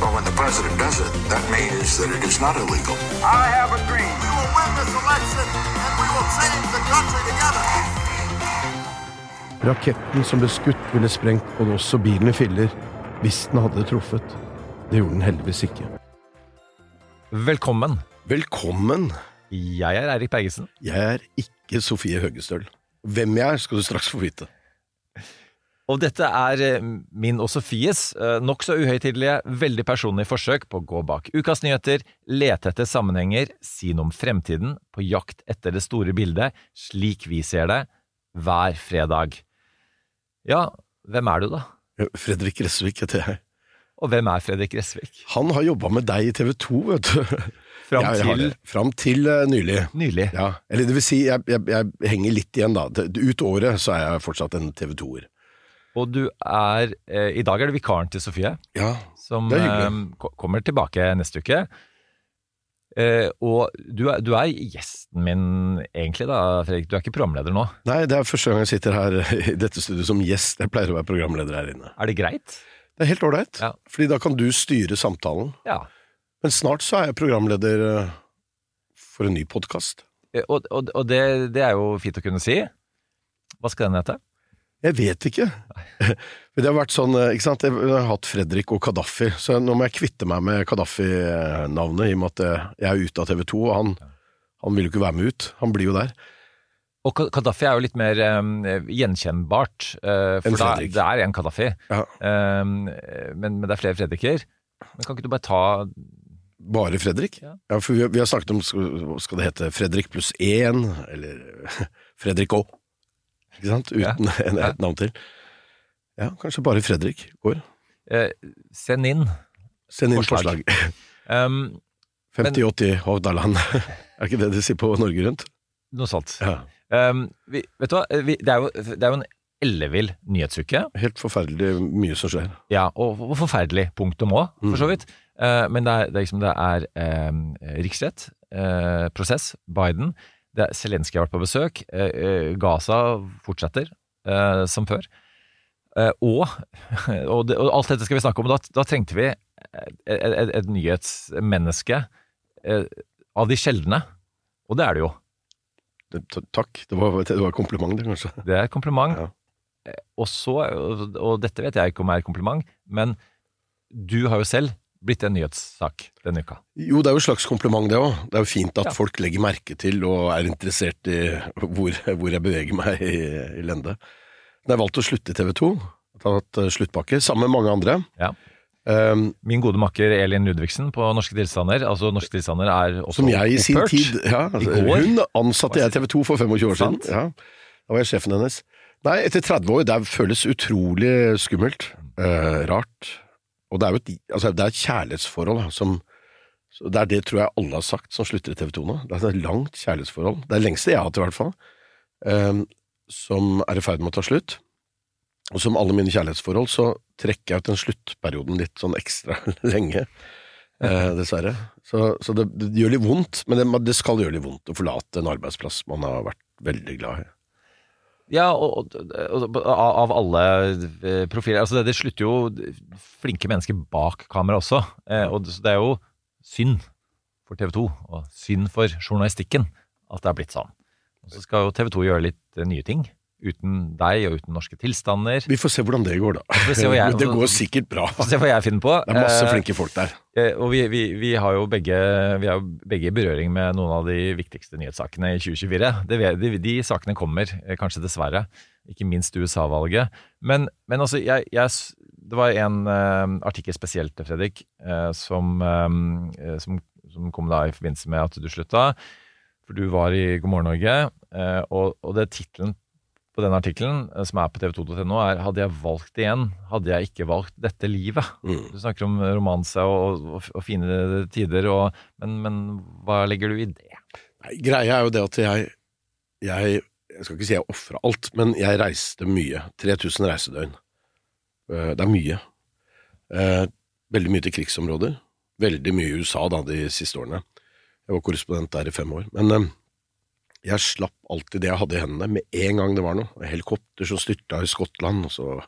Well, when the president does it, that means that it is not illegal. I have a dream. We will win this election and we will change the country together. Raketten som ble skutt, ville sprengt både oss og bilen i filler hvis den hadde truffet. Det gjorde den heldigvis ikke. Velkommen. Velkommen! Jeg er Eirik Bergesen. Jeg er ikke Sofie Høgestøl. Hvem jeg er, skal du straks få vite. Og dette er eh, min og Sofies eh, nokså uhøytidelige, veldig personlige forsøk på å gå bak ukas nyheter, lete etter sammenhenger, si noe om fremtiden, på jakt etter det store bildet, slik vi ser det, hver fredag. Ja, hvem er du, da? Fredrik Gressvik heter jeg. Og hvem er Fredrik Gressvik? Han har jobba med deg i TV 2, vet du. Fram til Ja, Fram til eh, nylig. nylig. Ja, eller det vil si, jeg, jeg, jeg henger litt igjen da. Ut året så er jeg fortsatt en TV 2-er. Og du er eh, I dag er det vikaren til Sofie, Ja, som eh, kommer tilbake neste uke. Eh, og du er, du er gjesten min egentlig, da, Fredrik. Du er ikke programleder nå. Nei, det er første gang jeg sitter her i dette studioet som gjest. Jeg pleier å være programleder her inne. Er det greit? Det er helt ålreit, Ja. fordi da kan du styre samtalen. Ja. Men snart så er jeg programleder eh, for en ny podkast. Eh, Og, og, og det, det er jo fint å kunne si. Hva skal den hete? Jeg vet ikke. Det har vært sånn, eh, ikke sant, jeg har hatt Fredrik og Kadafi, så nå må jeg kvitte meg med Kadafi-navnet, i og med at eh, jeg er ute av TV 2, og han, han vil jo ikke være med ut. Han blir jo der. Og Kadafi er jo litt mer um, gjenkjennbart. uh, for da, det er en Kadafi. Ja. Um, men, men det er flere Fredriker. Men kan ikke du bare ta Bare Fredrik? Ja. Ja, for vi, vi har snakket om skal, det hete Fredrik pluss én, eller Fredrik Å. Ikke sant? Uten en, et navn til. Ja, kanskje bare Fredrik går. eh, Send inn. Send inn Forslag. forslag. Um, 5080 Hordaland. er ikke det de sier på Norge Rundt? noe sånt. Ja. Um, vi, vet du hva? Vi, det, er jo, det er jo en ellevill nyhetsuke. Helt forferdelig mye som skjer. Ja, og, og forferdelig punktum òg, for Mm. så vidt. Uh, men det er, det er liksom det er um, riksrett, uh, prosess, Biden. Det Zelenskyj har vært på besøk. eh, eh, Gaza fortsetter eh, som før. Eh, og, og, det, og alt dette skal vi snakke om. Da, da trengte vi et, et, et nyhetsmenneske av de sjeldne. Og det er det jo. Det, takk, det var, det var kompliment det, kanskje. Det er kompliment. Ja. Og så, og dette vet jeg ikke om er kompliment, men du har jo selv blitt en nyhetssak denne uka. Jo, det er jo et slags kompliment det òg. Det er jo fint at Ja. folk legger merke til og er interessert i hvor, hvor jeg beveger meg i, i lende. Da jeg valgt å slutte i TV 2, tatt eh, sluttpakke, sammen med mange andre. Ja. Um, Min gode makker Elin Ludvigsen på Norske tilstander, altså Norske tilstander er også som jeg i sin opphørt. tid ja, altså, I går. Hun ansatte jeg i TV 2 for 25 år siden. Ja, da var jeg sjefen hennes. Nei, etter 30 år, det føles utrolig skummelt. Uh, rart. Og det er jo et, altså, det er et kjærlighetsforhold da, som Det er det tror jeg alle har sagt som slutter i TV 2 nå. Det er et langt kjærlighetsforhold. Det er det lengste jeg har hatt, i hvert fall. Um, som er i ferd med å ta slutt. Og som alle mine kjærlighetsforhold, så trekker jeg ut den sluttperioden litt sånn ekstra lenge. Eh, dessverre. Så, så det, det gjør litt vondt, men det, det skal gjøre litt vondt å forlate en arbeidsplass man har vært veldig glad i. Ja, og, og, og av alle eh, profiler Altså, det, det slutter jo flinke mennesker bak kamera også. Eh, og det, er jo synd for TV 2, og synd for journalistikken, at det er blitt sånn. Og så skal jo TV 2 gjøre litt eh, nye ting. Uten deg og uten norske tilstander. Vi får se hvordan det går, da. får se hva jeg- det går sikkert bra. Se hva jeg finner på. Det er masse Eh, flinke folk der. Eh, Og vi, vi, vi har jo begge, vi er jo begge i berøring med noen av de viktigste nyhetssakene i 2024. Det, de, de sakene kommer, eh, kanskje dessverre. Ikke minst USA-valget. Men, men altså, jeg, jeg, det var en uh, artikkel spesielt, Fredrik, uh, som, eh, som, som kom da i forbindelse med at du slutta. For du var i God morgen Norge, og, og det tittelen på den artikkelen eh, som er på tv2.no, er hadde jeg valgt igjen, hadde jeg ikke valgt dette livet. Mm. Du snakker om romanse og, og, og fine tider, og, men, men hva legger du i det? Nei, greia er jo det at jeg Jeg, jeg skal ikke si jeg ofra alt, men jeg reiste mye. 3000 reisedøgn. Eh, Det er mye. Eh, Veldig mye til krigsområder. Veldig mye i USA da, de siste årene. Jeg var korrespondent der i fem år. Men jeg slapp alltid det jeg hadde i hendene, med en gang det var noe. Helikopter som styrta i Skottland, og så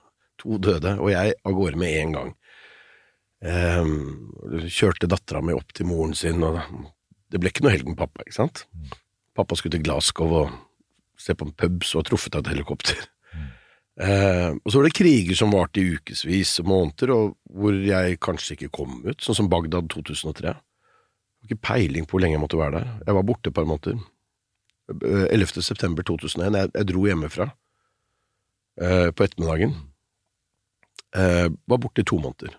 to døde, og jeg av gårde med en gang. Um, kjørte dattera mi opp til moren sin, og det ble ikke noe helg med pappa, ikke sant? Pappa skulle til Glasgow og se på en pub, så truffet av et helikopter. Eh, og så var det kriger som varte i ukevis og måneder, og hvor jeg kanskje ikke kom ut, sånn som Bagdad 2003. Jeg har ikke peiling på hvor lenge jeg måtte være der. Jeg var borte et par måneder. Eh, 11. september 2001. Jeg, jeg dro hjemmefra eh, på ettermiddagen. Eh, var borte i to måneder.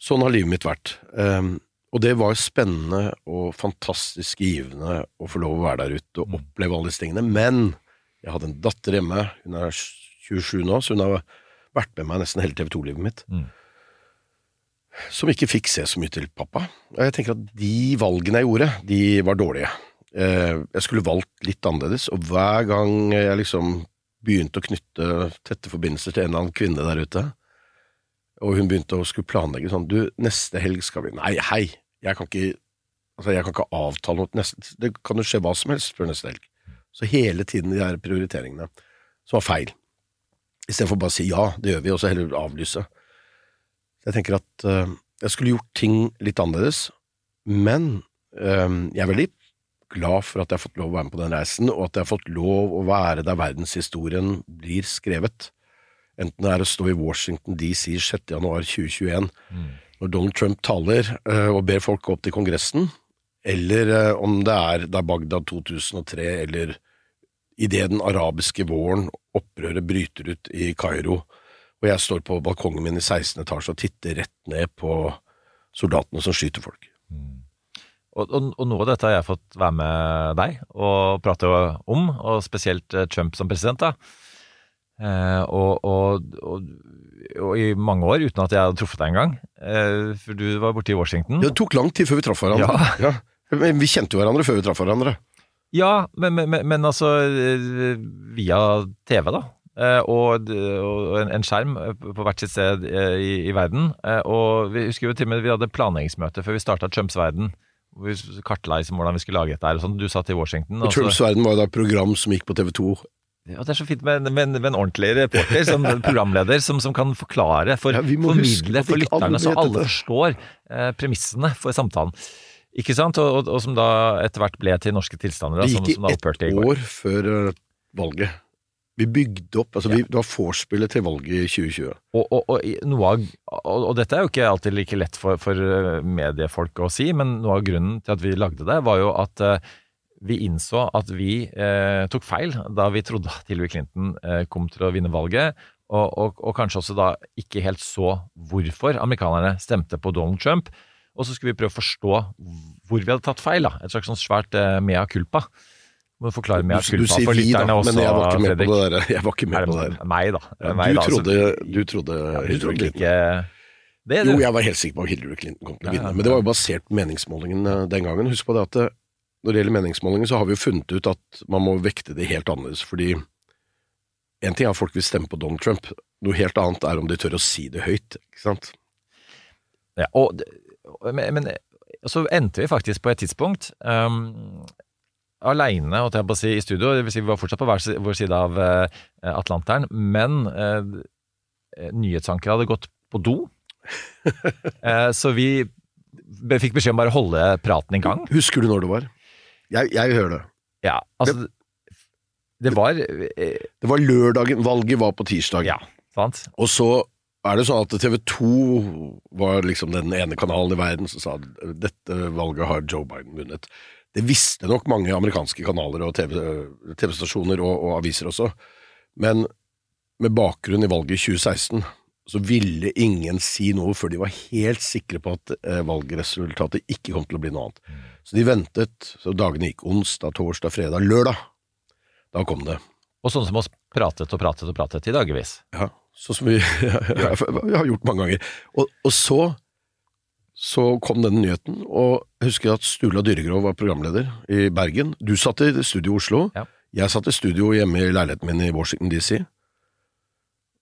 Sånn har livet mitt vært. Eh, og det var spennende og fantastisk givende å få lov å være der ute og oppleve alle disse tingene. Men jeg hadde en datter hjemme, hun er 27 nå, så hun har vært med meg nesten hele TV 2-livet mitt. Mm. Som ikke fikk se så mye til pappa. Og jeg tenker at de valgene jeg gjorde, de var dårlige. Eh, Jeg skulle valgt litt annerledes, og hver gang jeg liksom begynte å knytte tette forbindelser til en eller annen kvinne der ute, og hun begynte å skulle planlegge sånn Du, neste helg skal vi Nei, hei, jeg kan ikke Altså, jeg kan ikke avtale noe neste Det kan jo skje hva som helst før neste helg. Så hele tiden de her prioriteringene som var feil. Istedenfor bare å si ja, det gjør vi, og så heller avlyse. Jeg tenker at eh, jeg skulle gjort ting litt annerledes, men eh, jeg er veldig glad for at jeg har fått lov å være med på den reisen, og at jeg har fått lov å være der verdenshistorien blir skrevet. Enten det er å stå i Washington DC 6. januar 2021, når Donald Trump taler eh, og ber folk gå opp til Kongressen, eller eh, om det er da Bagdad 2003, eller idet den arabiske våren, opprøret bryter ut i Kairo, og jeg står på balkongen min i 16. etasje og titter rett ned på soldatene som skyter folk. Og, og, og noe av dette har jeg fått være med deg og prate om, og spesielt eh, Trump som president. da. Eh, og, og, i mange år uten at jeg hadde truffet deg engang. Eh, for du var borte i Washington. Det tok lang tid før vi traff hverandre. Ja. Men vi kjente jo hverandre før vi traff hverandre. Ja, men, men, men- altså eh, via TV, da. Eh, Og, en, en skjerm eh, på hvert sitt sted i, i verden. Og vi husker jo til og med vi hadde planleggingsmøte før vi starta Trumps verden. Vi kartla liksom hvordan vi skulle lage dette her og sånn. Du satt i Washington. Og Trumps verden var jo da et program som gikk på TV 2. Ja, det er så fint med, en- med, med en ordentlig reporter, som programleder, som, som kan forklare, for, Ja, formidle for lytterne, så alle forstår eh, premissene for samtalen. Ikke sant? Og, og, og som da etter hvert ble til norske tilstander. da, Det gikk i ett år før valget. Vi bygde opp, altså vi, Det var vorspielet til valget i 2020. Og, og, og, noe av, og, og dette er jo ikke alltid like lett for, for eh, mediefolk å si, men noe av grunnen til at vi lagde det, var jo at eh, vi innså at vi eh, tok feil da vi trodde at Hillary Clinton eh, kom til å vinne valget, og kanskje også da ikke helt så hvorfor amerikanerne stemte på Donald Trump. Og så skulle vi prøve å forstå hvor vi hadde tatt feil. da, Et slags sånn svært eh, mea culpa. Må du forklare meg Du, du sier for vi, da, også, men jeg var ikke med Fredrik. på det der. Jeg var ikke med på det det der. meg, da? Ja, Meg, du, da, altså. trodde, du trodde Ja, du trodde Clinton. ikke det, du. Jo, jeg var helt sikker på at Hillary Clinton kom til å vinne, men det var jo basert på meningsmålingen den gangen. Husk på det at når det gjelder meningsmålinger, så har vi jo funnet ut at man må vekte det helt annerledes, fordi en ting er at folk vil stemme på Donald Trump, noe helt annet er om de tør å si det høyt, ikke sant? Ja, og, men, men så endte vi faktisk på et tidspunkt um, aleine, si, i studio. Det vil si, vi var fortsatt på hver vår side av eh, Atlanteren, men uh, nyhetsankeret hadde gått på do. Eh, så vi fikk beskjed om bare å holde praten i gang. Husker du når det var? Jeg, jeg hører det. Ja, altså Det var eh, Det var lørdagen, valget var på tirsdag. Ja, sant? Og så er det sånn at TV 2 var liksom den ene kanalen i verden som sa at dette valget har Joe Biden vunnet. Det visste nok mange amerikanske kanaler og TV- TV-stasjoner og, og aviser også, men med bakgrunn i valget i 2016 så ville ingen si noe før de var helt sikre på at eh, valgresultatet ikke kom til å bli noe annet. Så de ventet, så dagene gikk onsdag, torsdag, fredag, lørdag. Da kom det. Og sånn som oss pratet og pratet og pratet i dagevis. Ja, sånn som vi, vi har gjort mange ganger. Og, og så, så kom denne nyheten, og jeg husker at Stula Dyregrov var programleder i Bergen. Du satt i studio i Oslo. Ja. Jeg satt i studio hjemme i leiligheten min i Washington DC.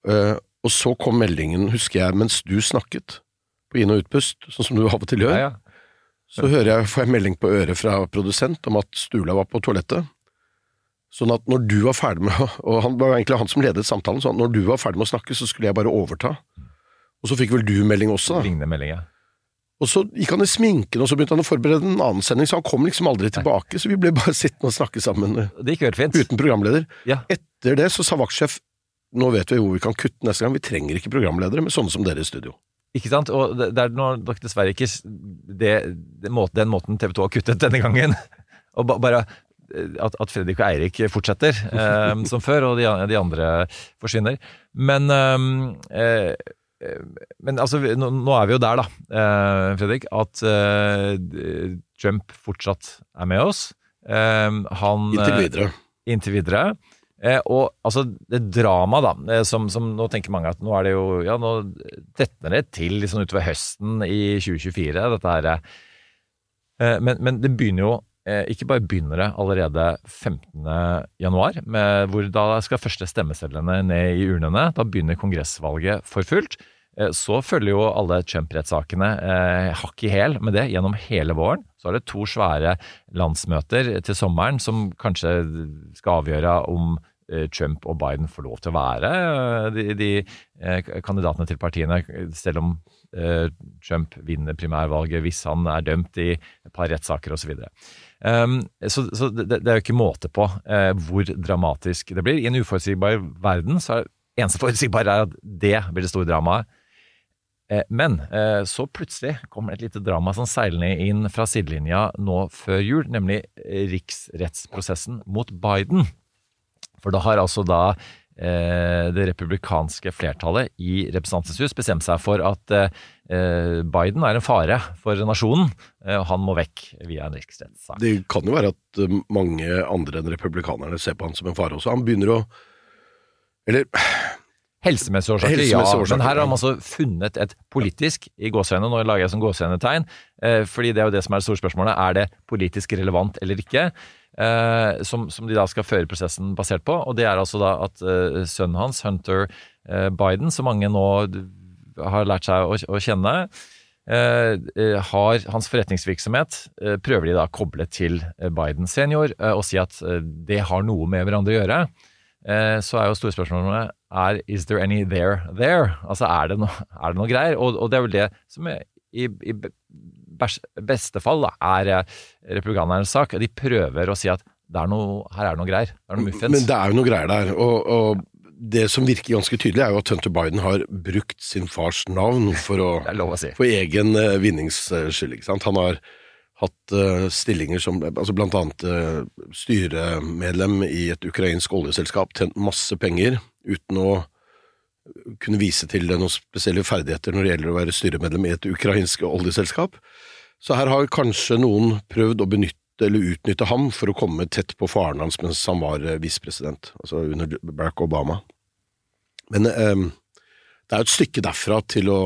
Uh, og så kom meldingen, husker jeg, mens du snakket på inn- og utpust, sånn som du av og til gjør. Ja, ja. Så hører jeg, får jeg melding på øret fra produsent om at Stula var på toalettet. Sånn at når du var ferdig med Og han var egentlig han som ledet samtalen, sånn at når du var ferdig med å snakke, så skulle jeg bare overta. Og så fikk vel du melding også, da. Lignende melding, ja. Og så gikk han i sminken, og så begynte han å forberede en annen sending, så han kom liksom aldri tilbake, så vi ble bare sittende og snakke sammen eh, Det gikk helt fint. uten programleder. Ja. Etter det så sa vaktsjef nå vet vi hvor vi kan kutte neste gang, vi trenger ikke programledere med sånne som dere i studio. Ikke sant? Og det, det er nå nok dessverre ikke det, det må, den måten TV 2 har kuttet denne gangen. Og ba, bare eh, at, at Fredrik og Eirik fortsetter eh, som før, og de, de andre forsvinner. Men eh, eh, men altså, nå, nå er vi jo der, da, eh, Fredrik, at eh, Trump fortsatt er med oss. Eh, han, Inntil eh, videre. inntil videre. Eh, og altså, det dramaet, da, eh, som, som nå tenker mange at nå er det jo Ja, nå tetner det til liksom utover høsten i 2024, dette her. Eh, men, men det begynner jo eh, Ikke bare begynner det allerede 15. januar, hvor da skal første stemmesedlene ned i urnene. Da begynner kongressvalget for fullt. Eh, Så følger jo alle Trump-rettssakene eh, hakk i hæl med det gjennom hele våren. Så er det to svære landsmøter til sommeren som kanskje skal avgjøre om eh, Trump og Biden får lov til å være eh, de, de eh, kandidatene til partiene, selv om eh, Trump vinner primærvalget hvis han er dømt i et par rettssaker osv. Um, så så det, det er jo ikke måte på uh, hvor dramatisk det blir. I en uforutsigbar verden så er det eneste forutsigbare at det blir det store dramaet. Eh, Men eh, så plutselig kommer et lite drama som seilende inn fra sidelinja nå før jul, nemlig riksrettsprosessen mot Biden. For da har altså da det republikanske flertallet i Representantens hus bestemte seg for at eh, Biden er en fare for nasjonen, eh, og han må vekk via en riksrettssak. Det kan jo være at eh, mange andre enn republikanerne ser på han som en fare også. Han begynner å Eller Helsemessige årsaker, ja. Men her har man altså funnet et politisk i gåsehendene, nå lager jeg som gåsehendetegn, eh, fordi det er jo det som er det store spørsmålet. Er det politisk relevant eller ikke? Eh, som, som de da skal føre prosessen basert på. Og det er altså da at eh, sønnen hans, Hunter Biden, som mange nå har lært seg å, å kjenne, har hans forretningsvirksomhet prøver de da å koble til Biden senior og si at det har noe med hverandre å gjøre. Eh, så er jo store spørsmålet er is there any there there? Altså er det, no, er det noe greier? Og, og det er vel det som er, i, i beste fall da, er eh, republikanernes sak. De prøver å si at er noe, her er det noe greier. Det er noe muffens. Men det er jo noe greier der. Og, og det som virker ganske tydelig, er jo at Hunter Biden har brukt sin fars navn for, å, å si. for egen eh, vinnings skyld. Ikke sant? Han har hatt uh, stillinger som altså blant annet uh, styremedlem i et ukrainsk oljeselskap, tjent masse penger uten å kunne vise til noen spesielle ferdigheter når det gjelder å være styremedlem i et ukrainsk oljeselskap. Så her har kanskje noen prøvd å benytte eller utnytte ham for å komme tett på faren hans mens han var eh, visepresident, altså under Barack Obama. Men eh, det er et stykke derfra til å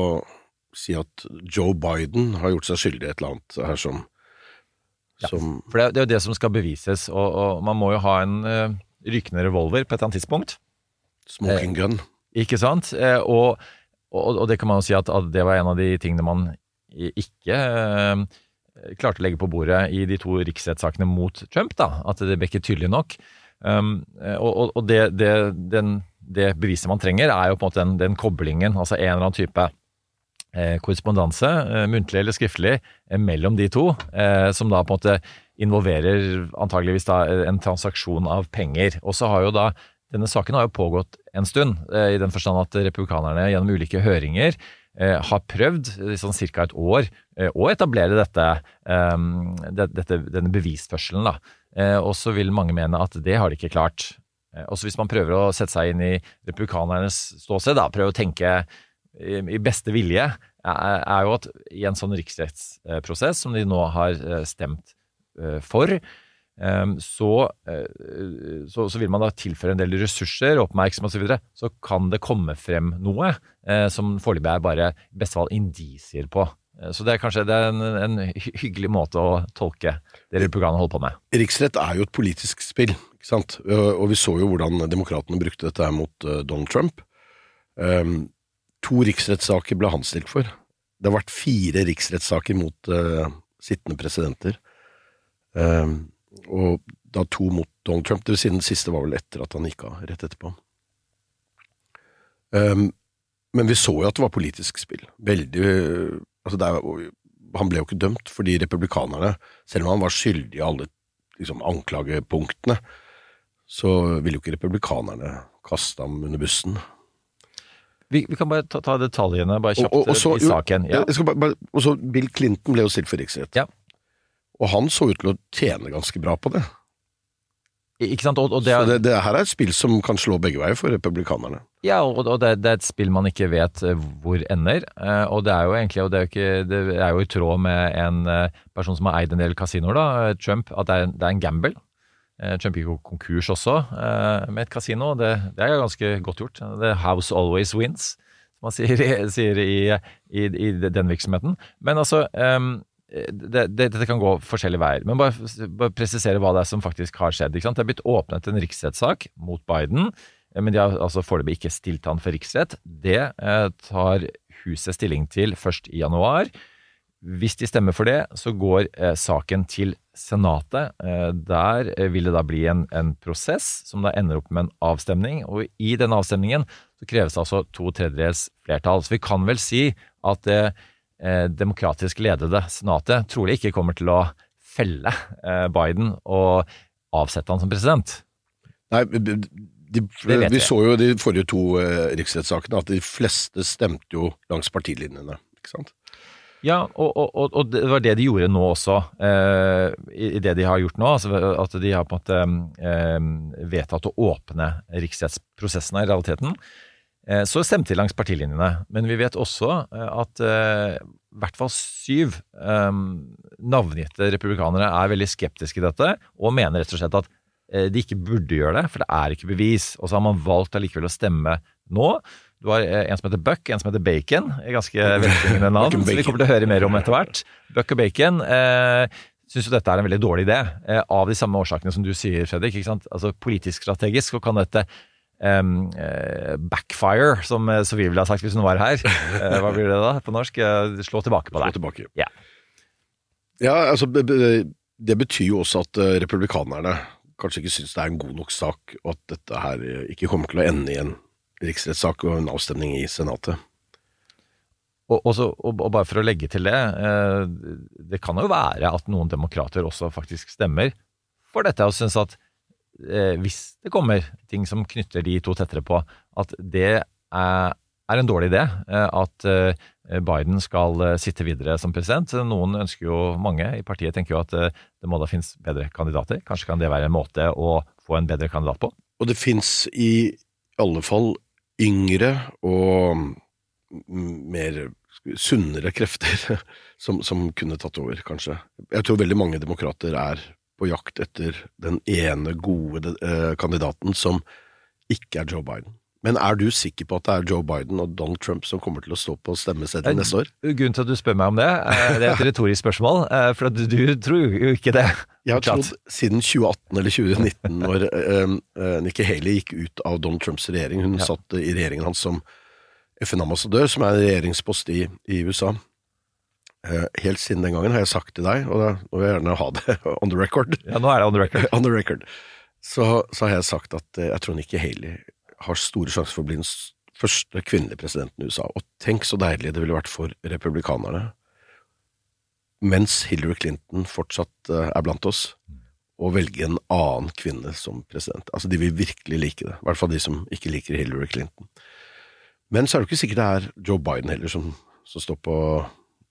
si at Joe Biden har gjort seg skyldig i et eller annet her som, som For det, det er jo det som skal bevises, og, og man må jo ha en uh, rykende revolver på et eller annet tidspunkt. smoking gun. Ikke sant? Eh, og, og, og det kan man jo si at, at det var en av de tingene man ikke eh, klarte å legge på bordet i de to riksrettssakene mot Trump. da, At det ble ikke tydelig nok. Um, eh, og det, det, den, det beviset man trenger, er jo på en måte den, den koblingen. Altså en eller annen type eh, korrespondanse, eh, muntlig eller skriftlig, eh, mellom de to, eh, som da på en måte involverer antageligvis da eh, en transaksjon av penger. Og så har jo da denne saken har jo pågått en stund, eh, i den forstand at republikanerne gjennom ulike høringer eh, har prøvd i sånn ca. et år eh, å etablere dette, eh, dette, denne bevisførselen. Eh, og så vil mange mene at det har de ikke klart. Eh, også hvis man prøver å sette seg inn i republikanernes ståsted, da, prøve å tenke i, beste vilje, er, jo at i en sånn riksrettsprosess som de nå har eh, stemt eh, for, eh, så, så, så vil man da tilføre en del ressurser, oppmerksomhet osv., så, videre, så kan det komme frem noe som foreløpig er bare i beste fall indisier på. Så det er kanskje det er en, en hyggelig måte å tolke det republikanerne holder på med. Riksrett er jo et politisk spill, ikke sant? Og vi så jo hvordan demokratene brukte dette mot Donald Trump. Um, to riksrettssaker ble han stilt for. Det har vært fire riksrettssaker mot uh, sittende presidenter. Um, og da to mot Donald Trump. Det vil si den siste var vel etter at han gikk av, rett etterpå. Um, men vi så jo at det var politisk spill. Veldig altså det er, Han ble jo ikke dømt fordi republikanerne, selv om han var skyldig i alle liksom, anklagepunktene, så ville jo ikke republikanerne kaste ham under bussen. Vi, vi kan bare ta, ta detaljene bare kjapt og- og så- i saken. Ja. Bare, bare, og så Bill Clinton ble jo stilt for riksrett. Ja. Og han så ut til å tjene ganske bra på det. Ikke sant? Og, og det, Så er- det, det her er et spill som kan slå begge veier for republikanerne. Ja, og, og det, det er et spill man ikke vet eh, hvor ender. eh, Og det er jo egentlig, og det er jo, ikke, det er jo i tråd med en eh, person som har eid en del kasinoer, da, eh, Trump, at det er, det er en gamble. Eh, Trump gikk jo konkurs også eh, med et kasino, det, det er ganske godt gjort. The house always wins, som man sier, sier i, i, i den virksomheten. Men altså, det, det, dette kan gå forskjellige veier. Men bare, bare presisere hva det er som faktisk har skjedd. Det er blitt åpnet en riksrettssak mot Biden, eh, men de har altså foreløpig ikke stilt han for riksrett. Det tar huset stilling til først i januar. Hvis de stemmer for det, så går saken til Senatet. Eh, der eh, vil det da bli en, en prosess som da ender opp med en avstemning. Og i den avstemningen så kreves det altså to tredjedels flertall. Så vi kan vel si at det eh, demokratisk ledede Senatet trolig ikke kommer til å felle eh, Biden og avsette han som president. Nei, de, de, vi vi. så jo de forrige to eh, riksrettssakene at de fleste stemte jo langs partilinjene. Ikke sant? Ja, og, og, og, det var det de gjorde nå også, eh, i, det de har gjort nå. Altså at de har på en måte eh, vedtatt å åpne riksrettsprosessen i realiteten. Eh, så stemte de langs partilinjene. Men vi vet også eh, at eh, i hvert fall syv eh, navngitte republikanere er veldig skeptiske i dette, og mener rett og slett at de ikke burde gjøre det, for det er ikke bevis. Og så har man valgt allikevel å stemme nå. Du har eh, en som heter Buck, en som heter Bacon. Ganske velklingende navn, som vi kommer til å høre mer om etter hvert. Buck og Bacon eh, syns jo dette er en veldig dårlig idé, eh, av de samme årsakene som du sier, Fredrik. Ikke sant? Altså Politisk strategisk så kan dette Um, uh, backfire, som eh, Sofie ville ha sagt hvis hun var her. Uh, hva blir det da på norsk? Slå tilbake på Slå tilbake. Ja. Ja, altså Det betyr jo også at republikanerne kanskje ikke syns det er en god nok sak, og at dette her ikke kommer til å ende i en riksrettssak og en avstemning i Senatet. Og, også, og, bare for å legge til det, eh, det kan jo være at noen demokrater også faktisk stemmer for dette, og syns at eh, hvis det kommer ting som knytter de to tettere på, at det er, en dårlig idé. eh, at Biden skal sitte videre som president. Noen ønsker jo, mange i partiet tenker jo at det må da finnes bedre kandidater. Kanskje kan det være en måte å få en bedre kandidat på. Og det finnes i alle fall yngre og mer sunnere krefter som, som kunne tatt over, kanskje. Jeg tror veldig mange demokrater er på jakt etter den ene gode eh, kandidaten som ikke er Joe Biden. Men er du sikker på at det er Joe Biden og Donald Trump som kommer til å stå på stemmeseddelen neste år? Grunnen til at du spør meg om det, eh, det er et retorisk spørsmål, eh, for du tror jo ikke det. Jeg har trodd siden 2018 eller 2019, når uh, uh, Nikki Haley gikk ut av Donald Trumps regjering. Hun Ja. satt i regjeringen hans som FN-ambassadør, som er en regjeringspost i, i USA. Eh, helt siden den gangen har jeg sagt til deg, og da nå vil jeg gjerne ha det on the record, Ja, nå er det on the record. on the record. Så, så har jeg sagt at jeg tror Nikki Haley har store sjanser for å bli den første kvinnelige presidenten i USA. Og tenk så deilig det ville vært for republikanerne, mens Hillary Clinton fortsatt eh, er blant oss, å velge en annen kvinne som president. Altså, de vil virkelig like det. I hvert fall de som ikke liker Hillary Clinton. Men så er det ikke sikkert det er Joe Biden heller som, som står på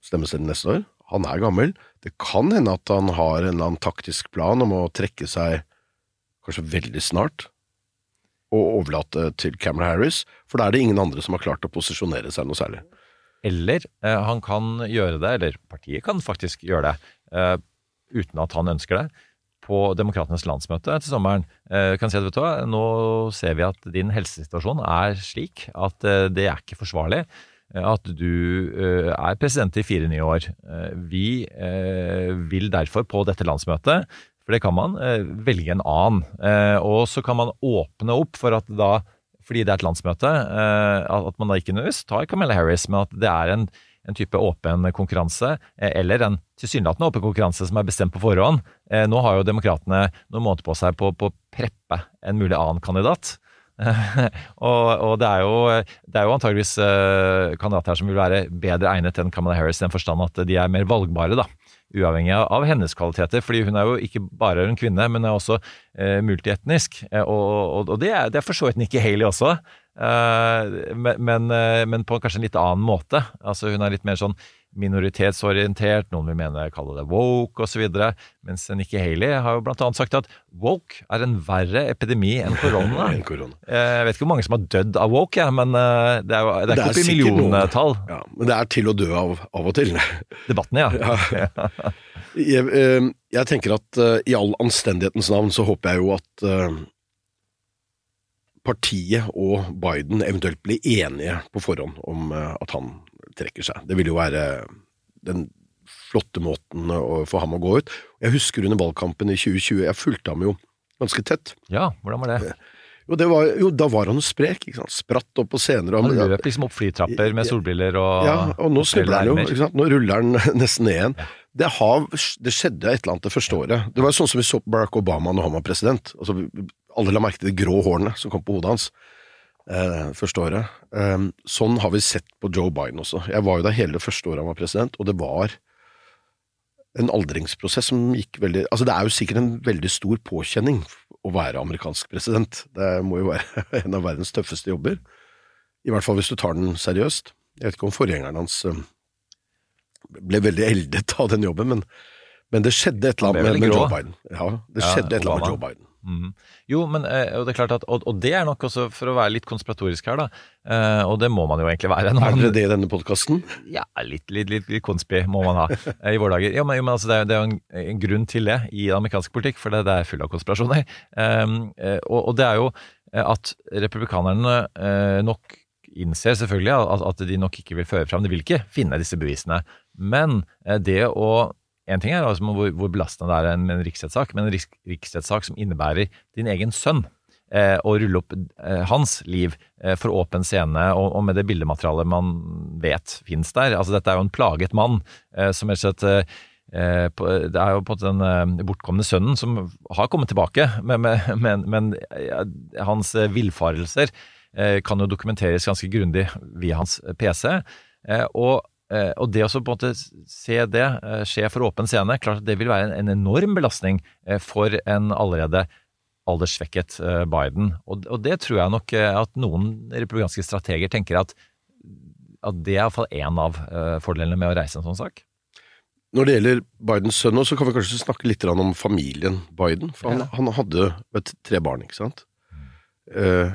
stemmeseddelen neste år. Han er gammel. Det kan hende at han har en eller annen taktisk plan om å trekke seg kanskje veldig snart, og overlate til Cameron Harris, for da er det ingen andre som har klart å posisjonere seg noe særlig. Eller eh, han kan gjøre det, eller partiet kan faktisk gjøre det, eh, uten at han ønsker det. på demokratenes landsmøte til sommeren eh, kan si at vet du hva, nå ser vi at din helsesituasjon er slik at det er ikke forsvarlig at du er president i fire nye år. Vi vil derfor på dette landsmøtet, for det kan man, velge en annen. Og så kan man åpne opp for at da, fordi det er et landsmøte, eh, at man da ikke nødvendigvis tar Camilla Harris, men at det er en, en type åpen konkurranse, eh, eller en tilsynelatende åpen konkurranse som er bestemt på forhånd. Eh, Nå har jo demokratene noen måneder på seg på å preppe en mulig annen kandidat. og, og det er jo, jo antageligvis kandidater her som vil være bedre egnet enn Kamala Harris i den forstand at de er mer valgbare, da. Uavhengig av, hennes kvaliteter. fordi hun er jo ikke bare en kvinne, men er også eh, multietnisk. Eh, og, og, og det er, det er for så vidt Nikki Haley også. Eh, men, men, eh, men på kanskje en litt annen måte. Altså Hun er litt mer sånn minoritetsorientert, noen vil mene kalle det woke osv. Mens Nikki Haley har jo annet sagt at woke er en verre epidemi enn korona. enn korona. Eh, Jeg vet ikke hvor mange som har dødd av woke, ja, men eh, det er jo det er Det er ikke oppe i milliontall. Ja, men det er til å dø av av og til. Debattene, ja. Jeg, eh, jeg tenker at i all anstendighetens navn så håper jeg jo at partiet og Biden eventuelt blir enige på forhånd om at han trekker seg. Det ville jo være den flotte måten å få ham å gå ut. Jeg husker under valgkampen i 2020, jeg fulgte ham jo ganske tett. ja, hvordan var det? Jo, det var, jo da var han jo sprek, ikke sant. Spratt opp på scener. Han løp liksom opp flytrapper med solbriller og Ja, og nå snubler han jo, ikke sant? Nå ruller han nesten ned igjen. Det, har, det skjedde et eller annet det første året. Det var sånn som vi så Barack Obama når han var president. Altså, alle la merke til de grå hårene som kom på hodet hans eh, første året. Eh, sånn har vi sett på Joe Biden også. Jeg var jo der hele det første året han var president, og det var en aldringsprosess som gikk veldig Altså, det er jo sikkert en veldig stor påkjenning å være amerikansk president. Det må jo være en av verdens tøffeste jobber. I hvert fall hvis du tar den seriøst. Jeg vet ikke om forgjengeren hans eh, ble veldig eldet av den jobben, men, men det skjedde et eller annet med, med. Joe Biden. Ja, det Ja, skjedde et eller annet med Joe Biden. Mhm. Jo, men eh, og det er klart at, og, og det er nok også for å være litt konspiratorisk her, da. Eh, og det må man jo egentlig være. når Er man- dere det i denne podkasten? Ja, litt, litt, litt, konspi må man ha eh, i våre dager. Ja, men, jo, men altså, det er, jo en, en grunn til det i amerikansk politikk, for det, det er full av konspirasjoner. Um, og, og det er jo at republikanerne nok innser selvfølgelig at, at de nok ikke vil føre fram, de vil ikke finne disse bevisene. Men det å en ting er altså hvor, hvor belastende det er med en riksrettssak, men en riks, riksrettssak som innebærer din egen sønn, eh, og rulle opp eh, hans liv eh, for åpen scene, og, og med det bildematerialet man vet finnes der. Altså, dette er jo en plaget mann eh, som rett og slett eh, eh, på, Det er jo på den bortkomne sønnen som har kommet tilbake, men, men, men, ja, hans villfarelser kan jo dokumenteres ganske grundig via hans PC. Og og det å så på en måte se det eh, skje for åpen scene, klart at det vil være en, en enorm belastning eh, for en allerede alderssvekket eh, Biden. Og, og det tror jeg nok eh, at noen republikanske strateger tenker at, at det er iallfall én av eh, fordelene med å reise en sånn sak. Når det gjelder Bidens sønn, nå, så kan vi kanskje snakke litt om familien Biden. For han, Ja. han hadde vet, tre barn, ikke sant? Eh,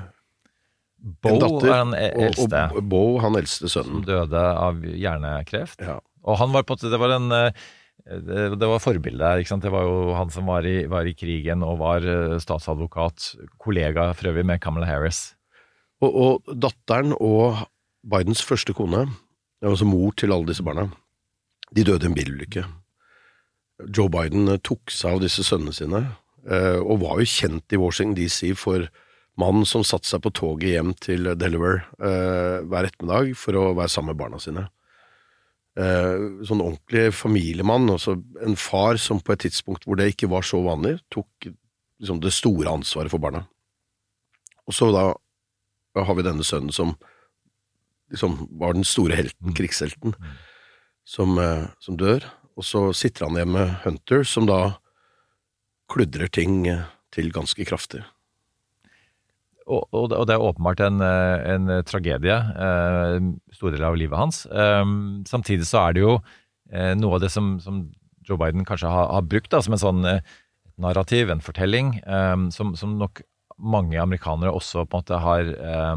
Bo en datter, er den eldste, Og, og Bo, han eldste som sønnen. døde av hjernekreft. Ja. Og han var på det var en eh, det, var forbildet. ikke sant? Det var jo han som var i, var i krigen og var eh, statsadvokat. Kollega for øvrig med Kamala Harris. Og, og datteren og Bidens første kone, altså mor til alle disse barna, de døde i en bilulykke. Joe Biden eh, tok seg av disse sønnene sine, og var jo kjent i Washington DC for mannen som satte seg på toget hjem til Delaware eh, hver ettermiddag for å være sammen med barna sine. Eh, sånn ordentlig familiemann, altså en far som på et tidspunkt hvor det ikke var så vanlig, tok liksom det store ansvaret for barna. Og så da har vi denne sønnen som liksom var den store helten, krigshelten, som, eh, som dør. Og så sitter han hjemme med Hunter, som da kludrer ting eh, til ganske kraftig. Og, og, det- er åpenbart en, eh, en tragedie, eh, store deler av livet hans. Eh, samtidig så er det jo eh, noe av det som, som Joe Biden kanskje har, har brukt da, som en sånn eh, narrativ, en fortelling, eh, som, som nok mange amerikanere også på en måte har eh,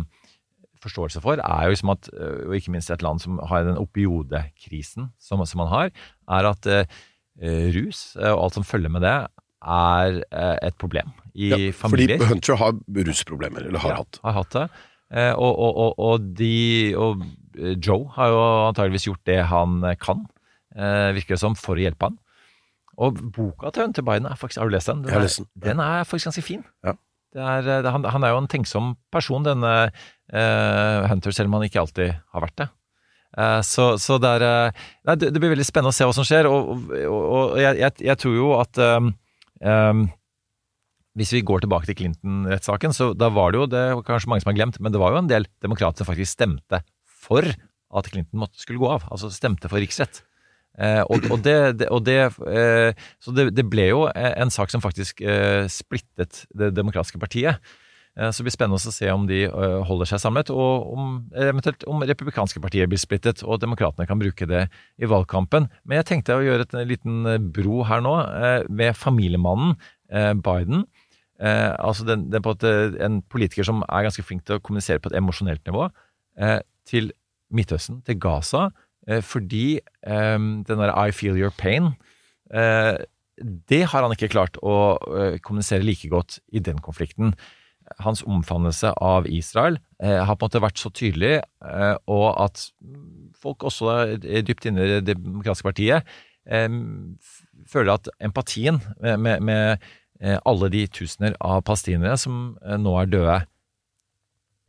forståelse for, er jo liksom at, eh, og ikke minst et land som har den opioidekrisen som, som man har, er at rus og alt som følger med det, er et problem i Ja, familier. Fordi Hunter har rusproblemer, eller har Ja, hatt. Har hatt det. Eh, og, og, og, og, de, og eh, Joe har jo antageligvis gjort det han kan, eh, virker det som, for å hjelpe han. Og boka til Hunter Biden, er faktisk, har du lest den? Den er, lest den. den er faktisk ganske fin. Ja. Det er, han, han er jo en tenksom person, denne uh, Hunter, selv om han ikke alltid har vært det. Uh, så, så det er Nei, det, det blir veldig spennende å se hva som skjer, og, og, og jeg, jeg, jeg tror jo at um, um, hvis vi går tilbake til Clinton-rettssaken, så da var det jo, det var kanskje mange som har glemt, men det var jo en del demokrater som faktisk stemte for at Clinton måtte, skulle gå av. Altså stemte for riksrett. Eh, og, og, det, det, og det, eh, så det, det ble jo en sak som faktisk eh, splittet Det demokratiske partiet. Eh, Så det blir spennende å se om de eh, holder seg samlet, og om, eventuelt om republikanske partier blir splittet, og at demokratene kan bruke det i valgkampen. Men jeg tenkte å gjøre et en liten bro her nå, eh, med familiemannen Biden. Eh, altså den, den en, en politiker som er ganske flink til å kommunisere på et emosjonelt nivå, eh, til Midtøsten, til Gaza, eh, fordi eh, den der I feel your pain eh, Det har han ikke klart å eh, kommunisere like godt i den konflikten. Hans omfavnelse av Israel har på en måte vært så tydelig, og at folk også dypt inne i det demokratiske partiet føler at empatien med, med, med alle de tusener av palestinere som eh, nå er døde,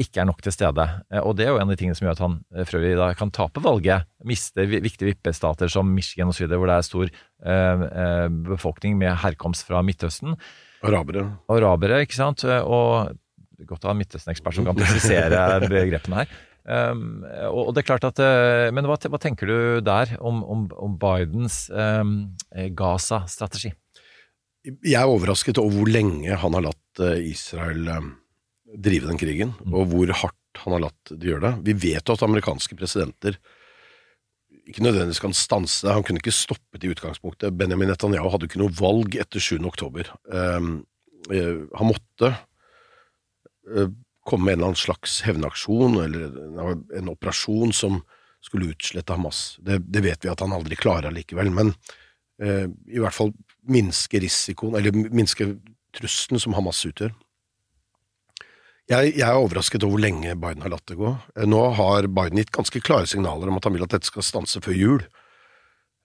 ikke er nok til stede. Eh, Og det er jo en av de tingene som gjør at han eh, da kan tape valget. Miste viktige vippestater som Michigan osv., hvor det er stor eh, eh, befolkning med herkomst fra Midtøsten. Arabere. Arabere, ikke sant. Eh, Og godt å ha en Midtøsten-ekspert som kan presisere begrepene her. Um, og det er klart at eh, Men hva, hva tenker du der om, om, om Bidens um, Gaza-strategi? Jeg er overrasket over hvor lenge han har latt eh, Israel eh, drive den krigen, og hvor hardt han har latt de gjøre det. Vi vet jo at amerikanske presidenter ikke nødvendigvis kan stanse det. Han kunne ikke stoppet i utgangspunktet. Benjamin Netanyahu hadde ikke noe valg etter 7. oktober. Um, eh, han måtte komme med en eller annen slags hevnaksjon, eller en, en operasjon som skulle utslette Hamas. Det, det vet vi at han aldri klarer likevel, men i hvert fall minske risikoen, eller minske trusselen som Hamas utgjør. Jeg, jeg er overrasket over hvor lenge Biden har latt det gå. Eh, Nå har Biden gitt ganske klare signaler om at han vil at dette skal stanse før jul.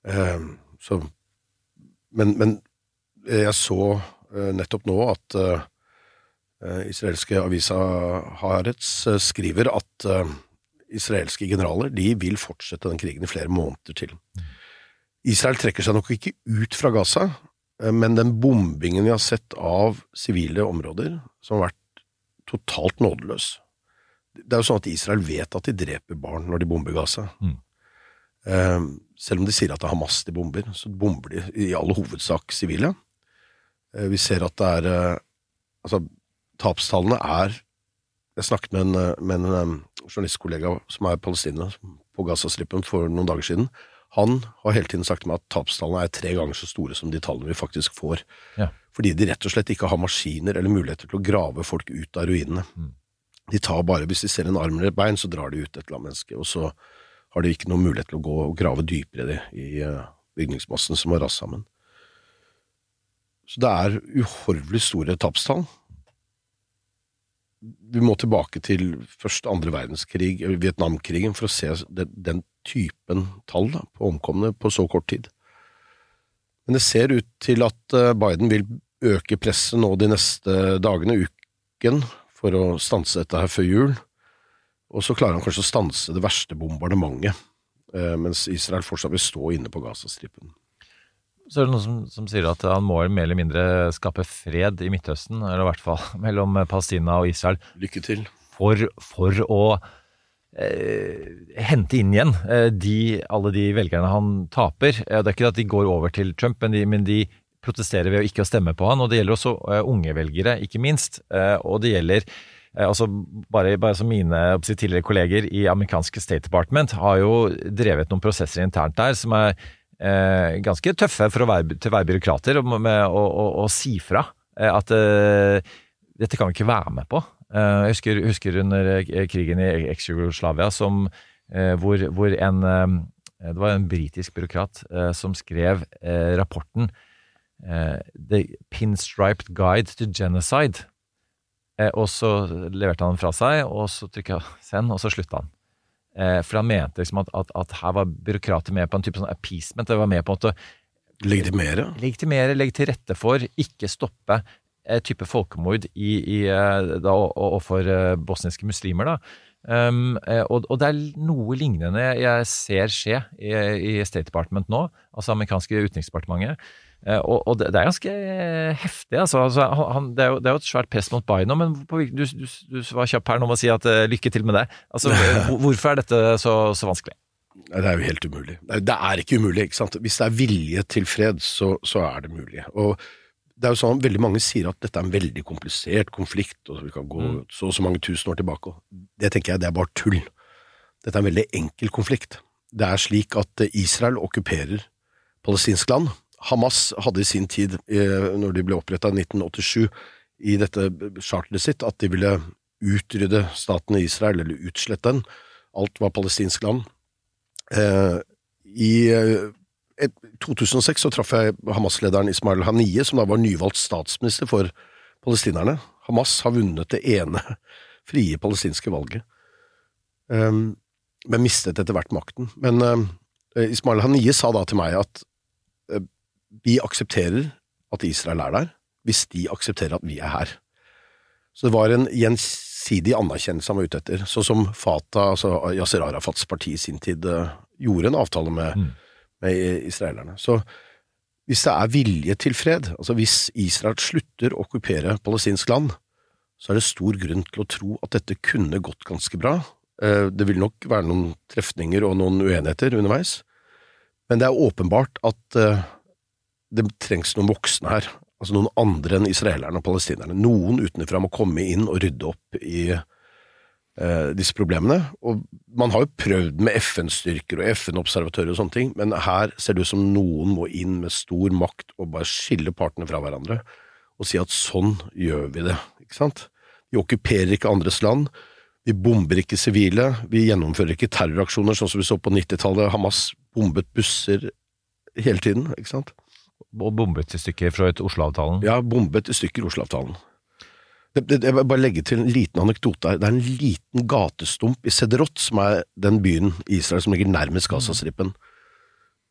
Eh, så, men, men eh, jeg så nettopp nå at israelske avisa Haaretz skriver at israelske generaler de vil fortsette den krigen i flere måneder til. Israel trekker seg nok ikke ut fra Gaza, eh, men den bombingen vi har sett av sivile områder, som har vært totalt nådeløs Det er jo sånn at Israel vet at de dreper barn når de bomber Gaza. Mm. Eh, selv om de sier at det er Hamas de bomber, så bomber de i all hovedsak sivile. Eh, vi ser at det er Altså, tapstallene er Jeg snakket med en, med en journalistkollega som er palestiner på Gazastripen for noen dager siden. Han har hele tiden sagt til meg at tapstallene er tre ganger så store som de tallene vi faktisk får. Ja. Fordi de rett og slett ikke har maskiner eller muligheter til å grave folk ut av ruinene. Mm. De tar bare, Hvis de ser en arm eller et bein, så drar de ut et eller annet menneske. Og så har de ikke noen mulighet til å gå og grave dypere i, i eh, bygningsmassen som har rast sammen. Så det er uhorvelig store tapstall. Vi må tilbake til første andre verdenskrig, Vietnamkrigen, for å se den, den typen tall da, på omkomne på så kort tid. Men det ser ut til at eh, Biden vil øke presset nå de neste dagene, uken, for å stanse dette her før jul. Og så klarer han kanskje å stanse det verste bombardementet, eh, mens Israel fortsatt vil stå inne på Gazastripen. Så er det noen som, som sier at han må mer eller mindre skape fred i Midtøsten, eller i hvert fall mellom Palestina og Israel, Lykke til. for, for å hente inn igjen eh, de, alle de velgerne han taper. Eh, det er ikke at de går over til Trump, men de, men de protesterer ved å ikke stemme på han. Og det gjelder også eh, unge velgere, ikke minst. Eh, og det gjelder eh, altså bare, bare som mine tidligere kolleger i amerikanske State Department har jo drevet noen prosesser internt der som er eh, ganske tøffe for å være, til å være byråkrater, og med å, si fra eh, at eh, dette kan vi ikke være med på. Eh, jeg husker, husker under eh, krigen i eks-Jugoslavia eh, hvor, hvor en eh, Det var en britisk byråkrat eh, som skrev eh, rapporten eh, The Pinstriped Guide to Genocide. Eh, og så leverte han den fra seg, og så trykka send, og så slutta han. Eh, for han mente liksom at, at, at her var byråkrater med på en type sånn appeasement. Det var med på en måte Legitimere. legitimere, legge til rette for, ikke stoppe eh, type folkemord i, i, eh, da, og- og for eh, bosniske muslimer. da. Um, eh, og, og det er noe lignende jeg ser skje i, i State Department nå, altså amerikanske utenriksdepartementet. Eh, og, og det, det er ganske heftig. altså, altså han, det, er jo, det er jo et svært press mot Biden men på, du, du, du var kjapp her nå med å si at uh, lykke til med det. Altså, Hvorfor er dette så, så vanskelig? Nei, Det er jo helt umulig. Det er ikke umulig. ikke sant? Hvis det er vilje til fred, så, så er det mulig. Og det er jo sånn, Veldig mange sier at dette er en veldig komplisert konflikt, og vi kan gå Mm. så og så mange tusen år tilbake. Det tenker jeg det er bare tull. Dette er en veldig enkel konflikt. Det er slik at Israel okkuperer palestinsk land. Hamas hadde i sin tid, eh, når de ble oppretta i 1987, i dette charteret sitt, at de ville utrydde staten Israel, eller utslette den. Alt var palestinsk land. Eh, I eh, et, 2006 så traff jeg Hamas-lederen Ismail Haniye, som da var nyvalgt statsminister for palestinerne. Hamas har vunnet det ene frie palestinske valget, um, men mistet etter hvert makten. Men um, Ismail Haniye sa da til meg at uh, vi aksepterer at Israel er der, hvis de aksepterer at vi er her. Så det var en gjensidig anerkjennelse han var ute etter, sånn som Fatah, altså Yasir Arafats parti i sin tid, uh, gjorde en avtale med, Mm. Med israelerne. Så hvis det er vilje til fred, altså hvis Israel slutter å okkupere palestinsk land, så er det stor grunn til å tro at dette kunne gått ganske bra. Eh, Det vil nok være noen trefninger og noen uenigheter underveis, men det er åpenbart at eh, det trengs noen voksne her. Altså noen andre enn israelerne og palestinerne. Noen utenfra må komme inn og rydde opp i eh, disse problemene. Og man har jo prøvd med FN-styrker og FN-observatører og sånne ting, men her ser det ut som noen må inn med stor makt og bare skille partene fra hverandre og si at sånn gjør vi det. Ikke sant? Vi okkuperer ikke andres land. Vi bomber ikke sivile. Vi gjennomfører ikke terroraksjoner, sånn som vi så på 90-tallet. Hamas bombet busser hele tiden, ikke sant? Og bombet i stykker fra et Oslo-avtalen. Ja, bombet i stykker Oslo-avtalen. Jeg vil bare legge til en liten anekdote her. Det er en liten gatestump i Sederot, som er den byen i Israel som ligger nærmest Gazastripen.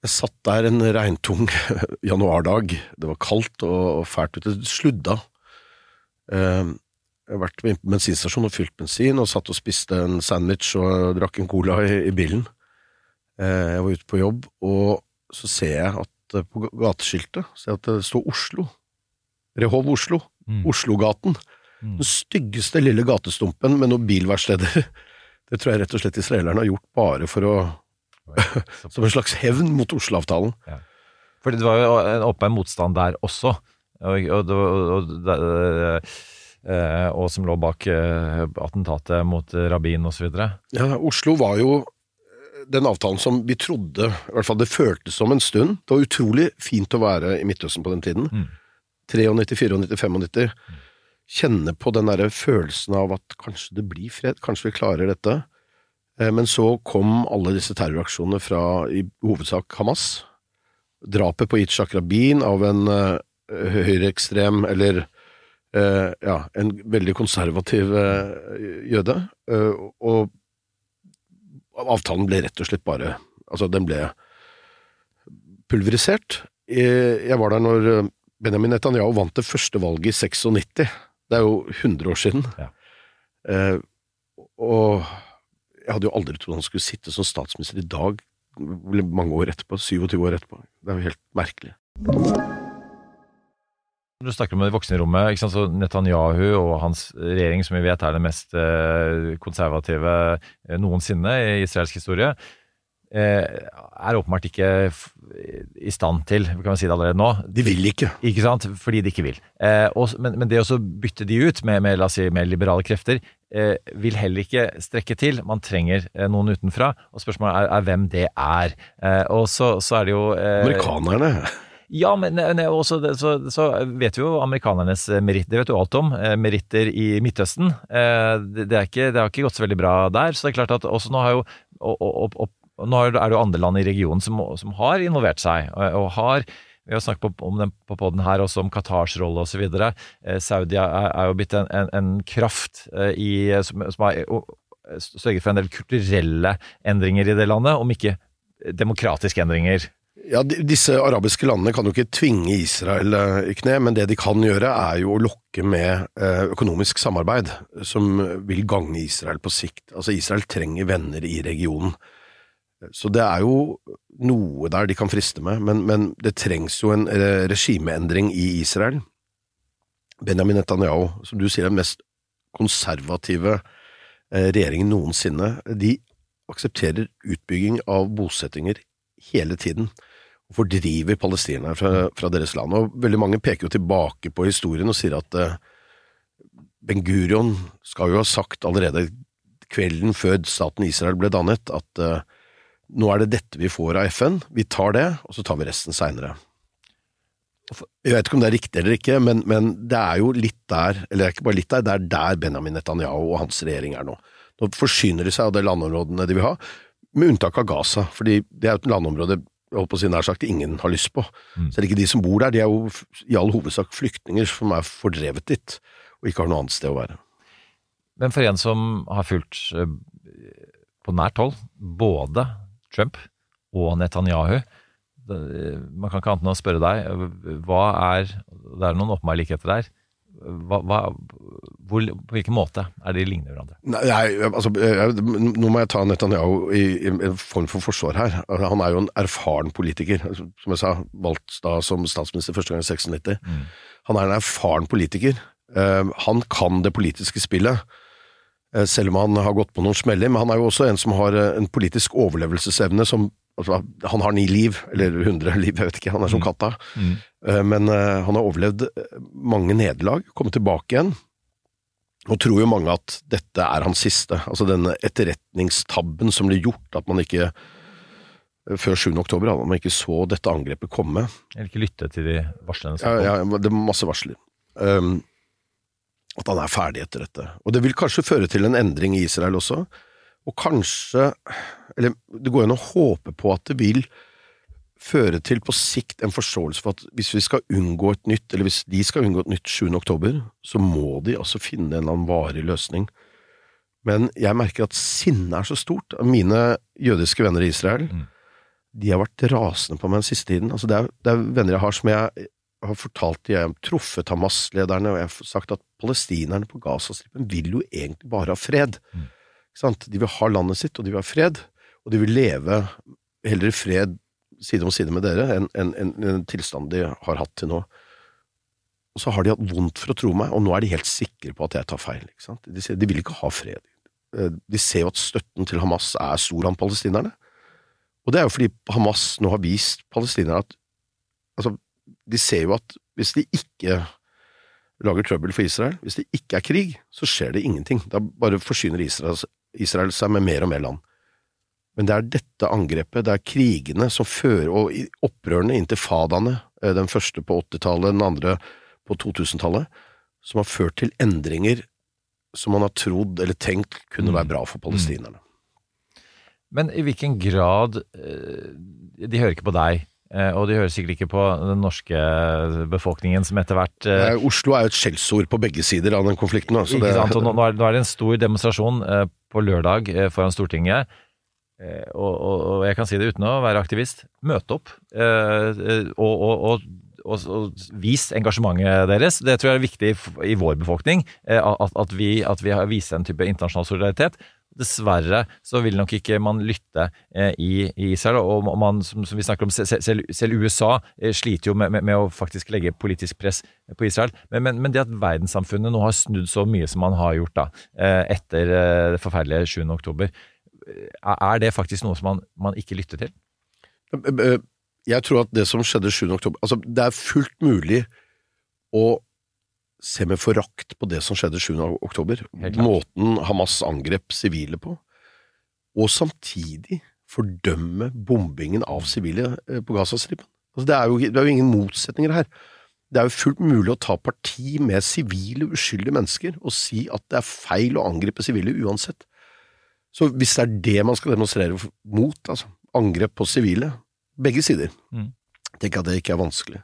Jeg satt der en regntung januardag. Det var kaldt og fælt ute. Sludda. Eh, Jeg har vært på bensinstasjonen bensinstasjon og fylt bensin, og satt og spiste en sandwich og drakk en cola i, i bilen. Eh, Jeg var ute på jobb, og så ser jeg at eh, på gateskiltet ser jeg at det står Oslo. Rehov Oslo. Mm. Oslogaten. Mm. Den styggeste lille gatestumpen med noen bilverksteder. Det tror jeg rett og slett israelerne har gjort bare for å Som en slags hevn mot Oslo-avtalen. For det var jo en åpen motstand der også, og, og, var- og, eh, og som lå bak eh, attentatet mot Rabin osv. Ja, Oslo var jo den avtalen som vi trodde, i hvert fall det føltes som en stund. Det var utrolig fint å være i Midtøsten på den tiden. Mm. 93, 94, 95. Kjenne på den derre følelsen av at kanskje det blir fred, kanskje vi klarer dette. Eh, Men så kom alle disse terroraksjonene fra i hovedsak Hamas. Drapet på Yitzhak Rabin av en uh, høyreekstrem, eller uh, ja, en veldig konservativ uh, jøde. Uh, og avtalen ble rett og slett bare Altså, den ble pulverisert. Jeg var der når Benjamin Netanyahu vant det første valget i 96. Det er jo 100 år siden. Ja. Eh, og jeg hadde jo aldri trodd han skulle sitte som statsminister i dag, mange år etterpå. 27 år etterpå. Det er jo helt merkelig. Du snakker om det voksne rommet. Ikke sant? Så Netanyahu og hans regjering, som vi vet er den mest eh, konservative eh, noensinne i israelsk historie, er åpenbart ikke i stand til kan man si det allerede nå. De vil ikke. Ikke sant? Fordi de ikke vil. Eh, men, men det å bytte de ut med, med, si, med, liberale krefter, eh, vil heller ikke strekke til. Man trenger eh, noen utenfra, og spørsmålet er, er hvem det er. Eh, og så, så er det jo eh, Amerikanerne. ja, men ne- også så, så vet vi jo amerikanernes eh, meritt, det vet du alt om. Eh, meritter i Midtøsten. Eh, det, det, er ikke, det har ikke gått så veldig bra der. Så det er klart at også nå har jo og, og, og, og, nå er det jo andre land i regionen som, som har involvert seg, og, og har Vi har snakket om den på podden her også, om Qatars rolle osv. Eh, Saudi er, er jo blitt en, en, en kraft eh, i, som, som har eh, sørget for en del kulturelle endringer i det landet, om ikke demokratiske endringer. Ja, Disse arabiske landene kan jo ikke tvinge Israel eh, i kne, men det de kan gjøre er jo å lokke med eh, økonomisk samarbeid som vil gagne Israel på sikt. Altså Israel trenger venner i regionen. Så det er jo noe der de kan friste med, men, men det trengs jo en regimeendring i Israel. Benjamin Netanyahu, som du sier er den mest konservative eh, regjeringen noensinne, de aksepterer utbygging av bosettinger hele tiden og fordriver palestinere fra, fra deres land. Og veldig mange peker jo tilbake på historien og sier at eh, Ben Gurion skal jo ha sagt allerede kvelden før staten Israel ble dannet, at eh, nå er det dette vi får av FN, vi tar det, og så tar vi resten seinere. Jeg vet ikke om det er riktig eller ikke, men, men det er jo litt der, eller det er ikke bare litt der, det er der Benjamin Netanyahu og hans regjering er nå. Nå forsyner de seg av de landområdene de vil ha, med unntak av Gaza, fordi det er jo et landområde jeg holdt på å si nær sagt ingen har lyst på. Selv ikke de som bor der, de er jo i all hovedsak flyktninger som er fordrevet dit, og ikke har noe annet sted å være. Men for en som har fulgt eh, på nært hold både Trump og Netanyahu Man kan ikke annet enn å spørre deg, hva er Det er noen åpenbare likheter der. Hva, hva, hvor, på hvilken måte er de lignende hverandre? Nei, altså, jeg, nå må jeg ta Netanyahu i, i en form for forsvar her. Altså, Han er jo en erfaren politiker. Altså, Som jeg sa, valgt da som statsminister første gang i 96. Han er en erfaren politiker. Eh, han kan det politiske spillet, selv om han har gått på noen smeller. Men han er jo også en som har eh, en politisk overlevelsesevne som altså, Han har ni liv, eller hundre liv, jeg vet ikke. Han er som katta. Mm. Men eh, han har overlevd eh, mange nederlag, kommet tilbake igjen. Nå tror jo mange at dette er hans siste. Altså denne etterretningstabben som ble gjort, at man ikke eh, før 7. oktober at man ikke så dette angrepet komme. Eller ikke lytte til de varslene som Ja, kom? ja, det er masse varsler. Um, at han er ferdig etter dette. Og det vil kanskje føre til en endring i Israel også. Og kanskje Eller det går an å håpe på at det vil føre til på sikt en forståelse for at hvis vi skal unngå et nytt, eller hvis de skal unngå et nytt 7. oktober, så må de altså finne en eller annen varig løsning. Men jeg merker at sinnet er så stort. Mine jødiske venner i Israel, de har vært rasende på meg den siste tiden. Altså det, er, det er venner jeg har som jeg har fortalt de, jeg har truffet Hamas-lederne, og jeg har sagt at palestinerne på Gazastripen vil jo egentlig bare ha fred. Sant? De vil ha landet sitt, og de vil ha fred, og de vil leve heller i fred side om side med dere enn en, en, en tilstand de har hatt til nå. Og så har de hatt vondt for å tro meg, og nå er de helt sikre på at jeg tar feil. De, de vil ikke ha fred. Eh, De ser jo at støtten til Hamas er stor blant palestinerne. Og det er jo fordi Hamas nå har vist palestinerne at altså, de ser jo at hvis de ikke lager trøbbel for Israel, hvis det ikke er krig, så skjer det ingenting. Da bare forsyner Israel, Israel seg med mer og mer land. Men det er dette angrepet, det er krigene som fører, og opprørene, intifadaene, eh, den første på 80-tallet, den andre på 2000-tallet, som har ført til endringer som man har trodd eller tenkt kunne være bra for palestinerne. Men i hvilken grad eh, De hører ikke på deg, og de hører sikkert ikke på den norske befolkningen som etter hvert eh, Eh, Oslo er jo et skjellsord på begge sider av den konflikten. Altså Ikke det- nå, nå, er, det en stor demonstrasjon eh, på lørdag eh, foran Stortinget. Eh, og, og, og jeg kan si det uten å være aktivist. Møte opp eh, eh, og, og, vis engasjementet deres. Det tror jeg er viktig i vår befolkning. eh, at, at, vi, at vi har vist en type internasjonal solidaritet. Dessverre så vil nok ikke man lytte eh, i, i Israel. Og man, som, som vi snakker om, se- se- selv, selv USA eh, sliter jo med, med, med å faktisk legge politisk press på Israel. Men, men, men det at verdenssamfunnet nå har snudd så mye som man har gjort da, eh, etter det forferdelige 7. oktober, er det faktisk noe som man, man ikke lytter til? Jeg tror at det som skjedde 7. oktober Altså, det er fullt mulig å se med forakt på det som skjedde 7. oktober. Måten Hamas angrep sivile på. Og samtidig fordømme bombingen av sivile eh, på Gazastripen. Altså, det, er jo, det er jo ingen motsetninger her. Det er jo fullt mulig å ta parti med sivile, uskyldige mennesker og si at det er feil å angripe sivile uansett. Så hvis det er det man skal demonstrere mot, altså angrep på sivile, begge sider, Mm. tenker jeg at det ikke er vanskelig.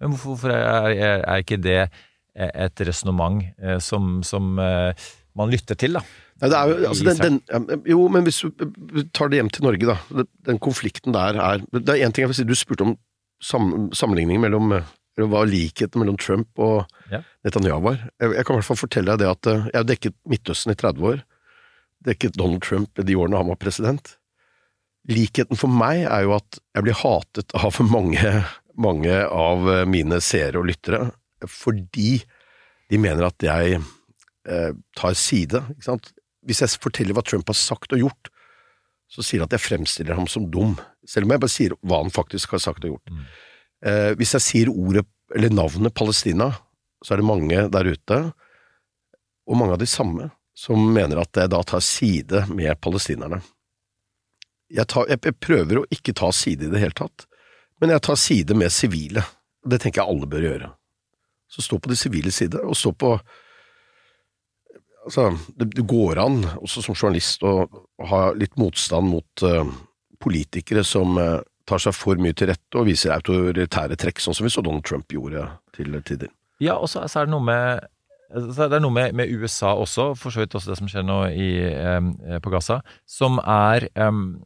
Men hvorfor, hvorfor er, er, er ikke det et resonnement eh, som, som eh, man lytter til, da? Nei, det er jo, altså den, den, jo, men hvis du tar det hjem til Norge, da. Den, konflikten der er Det er én ting jeg vil si, du spurte om sam, sammenligning mellom eller hva likheten mellom Trump og Ja. Netanyahu var. Jeg, jeg kan i hvert fall fortelle deg det at eh, jeg har dekket Midtøsten i 30 år. Dekket Donald Trump i de årene han var president. Likheten for meg er jo at jeg blir hatet av mange, mange av eh, mine seere og lyttere fordi de mener at jeg eh, tar side. Ikke sant? Hvis jeg forteller hva Trump har sagt og gjort, så sier de at jeg fremstiller ham som dum, selv om jeg bare sier hva han faktisk har sagt og gjort. Eh, hvis jeg sier ordet, eller navnet Palestina, så er det mange der ute, og mange av de samme, som mener at jeg da tar side med palestinerne. Jeg, tar, jeg, jeg prøver å ikke ta side i det hele tatt, men jeg tar side med sivile. Det tenker jeg alle bør gjøre. Så stå på de sivile side, og stå på Altså, det, det går an, også som journalist, å ha litt motstand mot uh, politikere som uh, tar seg for mye til rette og viser autoritære trekk, sånn som vi så Donald Trump gjorde til tider. Ja, og så er det noe med så er noe med, med USA også, for så vidt også det som skjer nå i, eh, på Gaza, som er em,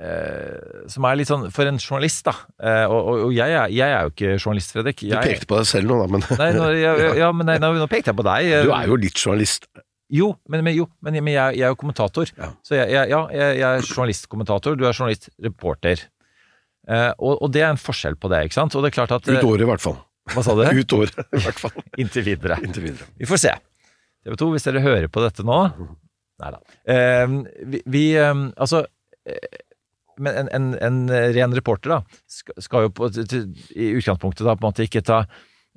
eh, som er litt sånn For en journalist, da eh, Og, og, jeg, er, jeg er jo ikke journalist, Fredrik. Du pekte på deg selv nå, da, men Nei, nå, ja, ja, men nei, nå, nå pekte jeg på deg. du er jo litt journalist. Jo, men, men, jo, men, men jeg, jeg er jo kommentator. Ja. Så jeg, jeg, ja, jeg, jeg er journalistkommentator, du er journalistreporter. Eh, og, og det er en forskjell på det, ikke sant? Og det er klart at Ut året, i hvert fall. Hva sa du? Ut året, i hvert fall. Inntil videre. Inntil videre. Vi får se. TV 2, hvis dere hører på dette nå Nei da. Eh, vi, vi eh, Altså eh, Men en, en, en ren reporter, da, skal, jo på, i utgangspunktet da på en måte ikke ta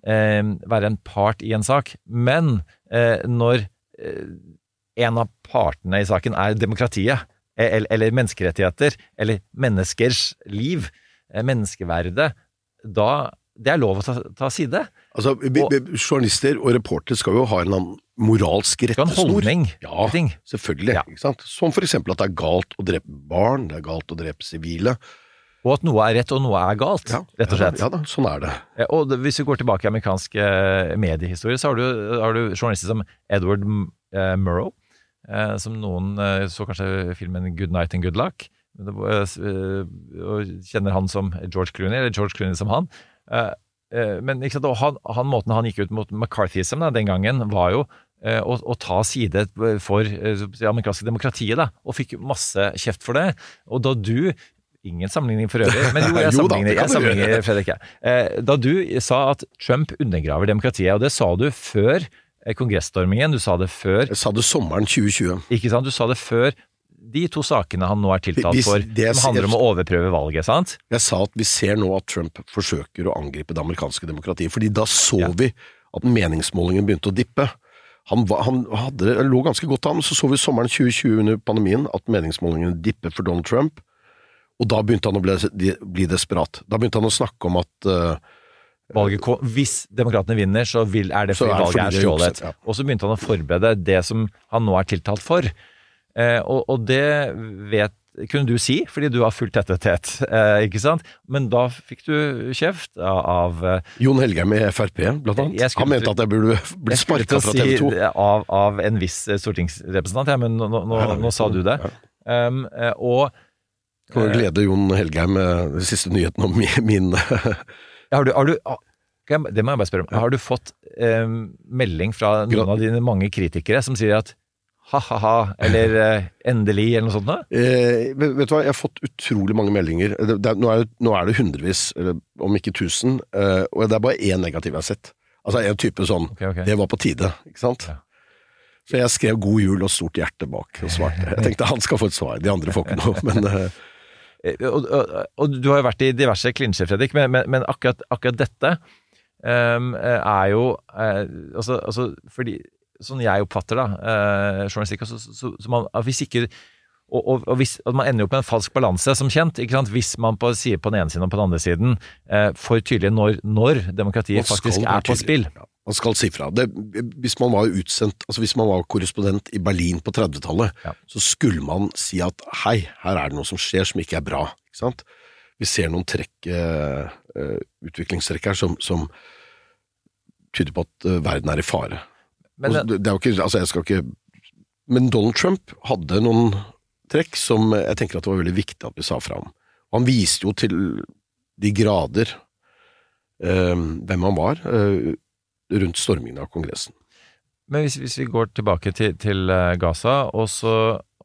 eh, være en part i en sak. Men eh, når eh, en av partene i saken er demokratiet, eller, eller menneskerettigheter, eller menneskers liv, eh, menneskeverdet, da Det er lov å ta, ta side. Altså, vi, journalister og reportere skal jo ha en annen moralsk rettesnor. Ja, selvfølgelig. Ja. Som for eksempel at det er galt å drepe barn, det er galt å drepe sivile. Og at noe er rett og noe er galt, rett og slett. Ja, da, sånn er det. Eh, Og det- hvis vi går tilbake i amerikansk eh, mediehistorie, så har du, har du journalister som Edward eh, Murrow, eh, som noen så kanskje filmen Good Night and Good Luck, og kjenner han som George Clooney, eller George Clooney som han. Eh, eh, Men ikke sant, han, han, måten han gikk ut mot McCarthyism da, den gangen, var jo eh, å, å ta side for eh, det amerikanske demokratiet, da, og fikk masse kjeft for det. Og da du Ingen sammenligning for øvrig, men jo, jeg sammenligner, jeg sammenligner. Fredrik. Eh, Da du sa at Trump undergraver demokratiet, og det sa du før eh, kongressstormingen, du sa det før Jeg sa det sommeren 2020. ikke sant? Du sa det før de to sakene han nå er tiltalt for, det som handler om å overprøve valget, sant? Jeg sa at vi ser nå at Trump forsøker å angripe det amerikanske demokratiet, fordi da så Ja. vi at meningsmålingen begynte å dippe. Han, var- han hadde, lå ganske godt an, så så vi sommeren 2020 under pandemien at meningsmålingen dippet for Donald Trump, og da begynte han å bli, bli desperat. Da begynte han å snakke om at uh, Valget hvis demokratene vinner, så vil, er det fordi er det valget fordi det er stjålet. ja. Og så begynte han å forberede det som han nå er tiltalt for. Eh, og, og det vet, kunne du si, fordi du har fulgt dette tett, eh, ikke sant? Men da fikk du kjeft av, eh, Jon Helgheim i Frp, blant annet. Han mente at jeg burde bli Jeg sparka fra TV 2. Si, av, av en viss stortingsrepresentant, ja, men nå, nå, nå, nå sa du det. Um, og Kan jo glede Jon Helgheim med den siste nyheten om min, har du, har du, ah, jeg- det må jeg bare spørre om. Har du fått um, melding fra noen av dine mange kritikere som sier at ha-ha-ha, eller eh, endelig, eller noe sånt? Da? Eh, vet du hva, jeg har fått utrolig mange meldinger. Det, det, er- nå, er det, nå er det hundrevis, eller om ikke tusen, eh, og det er bare én negativ jeg har sett. Altså en type sånn okay, okay. Det var på tide, ikke sant? Ja. Så jeg skrev 'God jul' og stort hjerte bak og svarte. Jeg tenkte han skal få et svar, de andre får ikke noe. Men eh, Eh, Og, og, og du har jo vært i diverse klinsjer, Fredrik, men, men, men akkurat, akkurat dette eh, er jo uh, altså, altså, fordi Sånn jeg oppfatter da, eh, journalistikk, så, så, så, så man, hvis ikke og, og, og hvis, Man ender jo på en falsk balanse, som kjent. ikke sant? Hvis man på, sier på den ene siden og på den andre siden eh, for tydelig når, når demokratiet faktisk er på spill. Ja, man skal si fra. Det, hvis man var utsendt, altså hvis man var korrespondent i Berlin på 30-tallet, Ja. så skulle man si at hei, her er det noe som skjer som ikke er bra. Ikke sant? vi ser noen trekk, eh, utviklingstrekk her som, som tyder på at eh, verden er i fare. Men det, er jo ikke, altså jeg skal ikke Men Donald Trump hadde noen trekk som jeg tenker at det var veldig viktig at vi sa fra om. Han viste jo til de grader eh, hvem han var eh, rundt stormingen av Kongressen. Men hvis, hvis vi går tilbake til, til eh, Gaza, og så,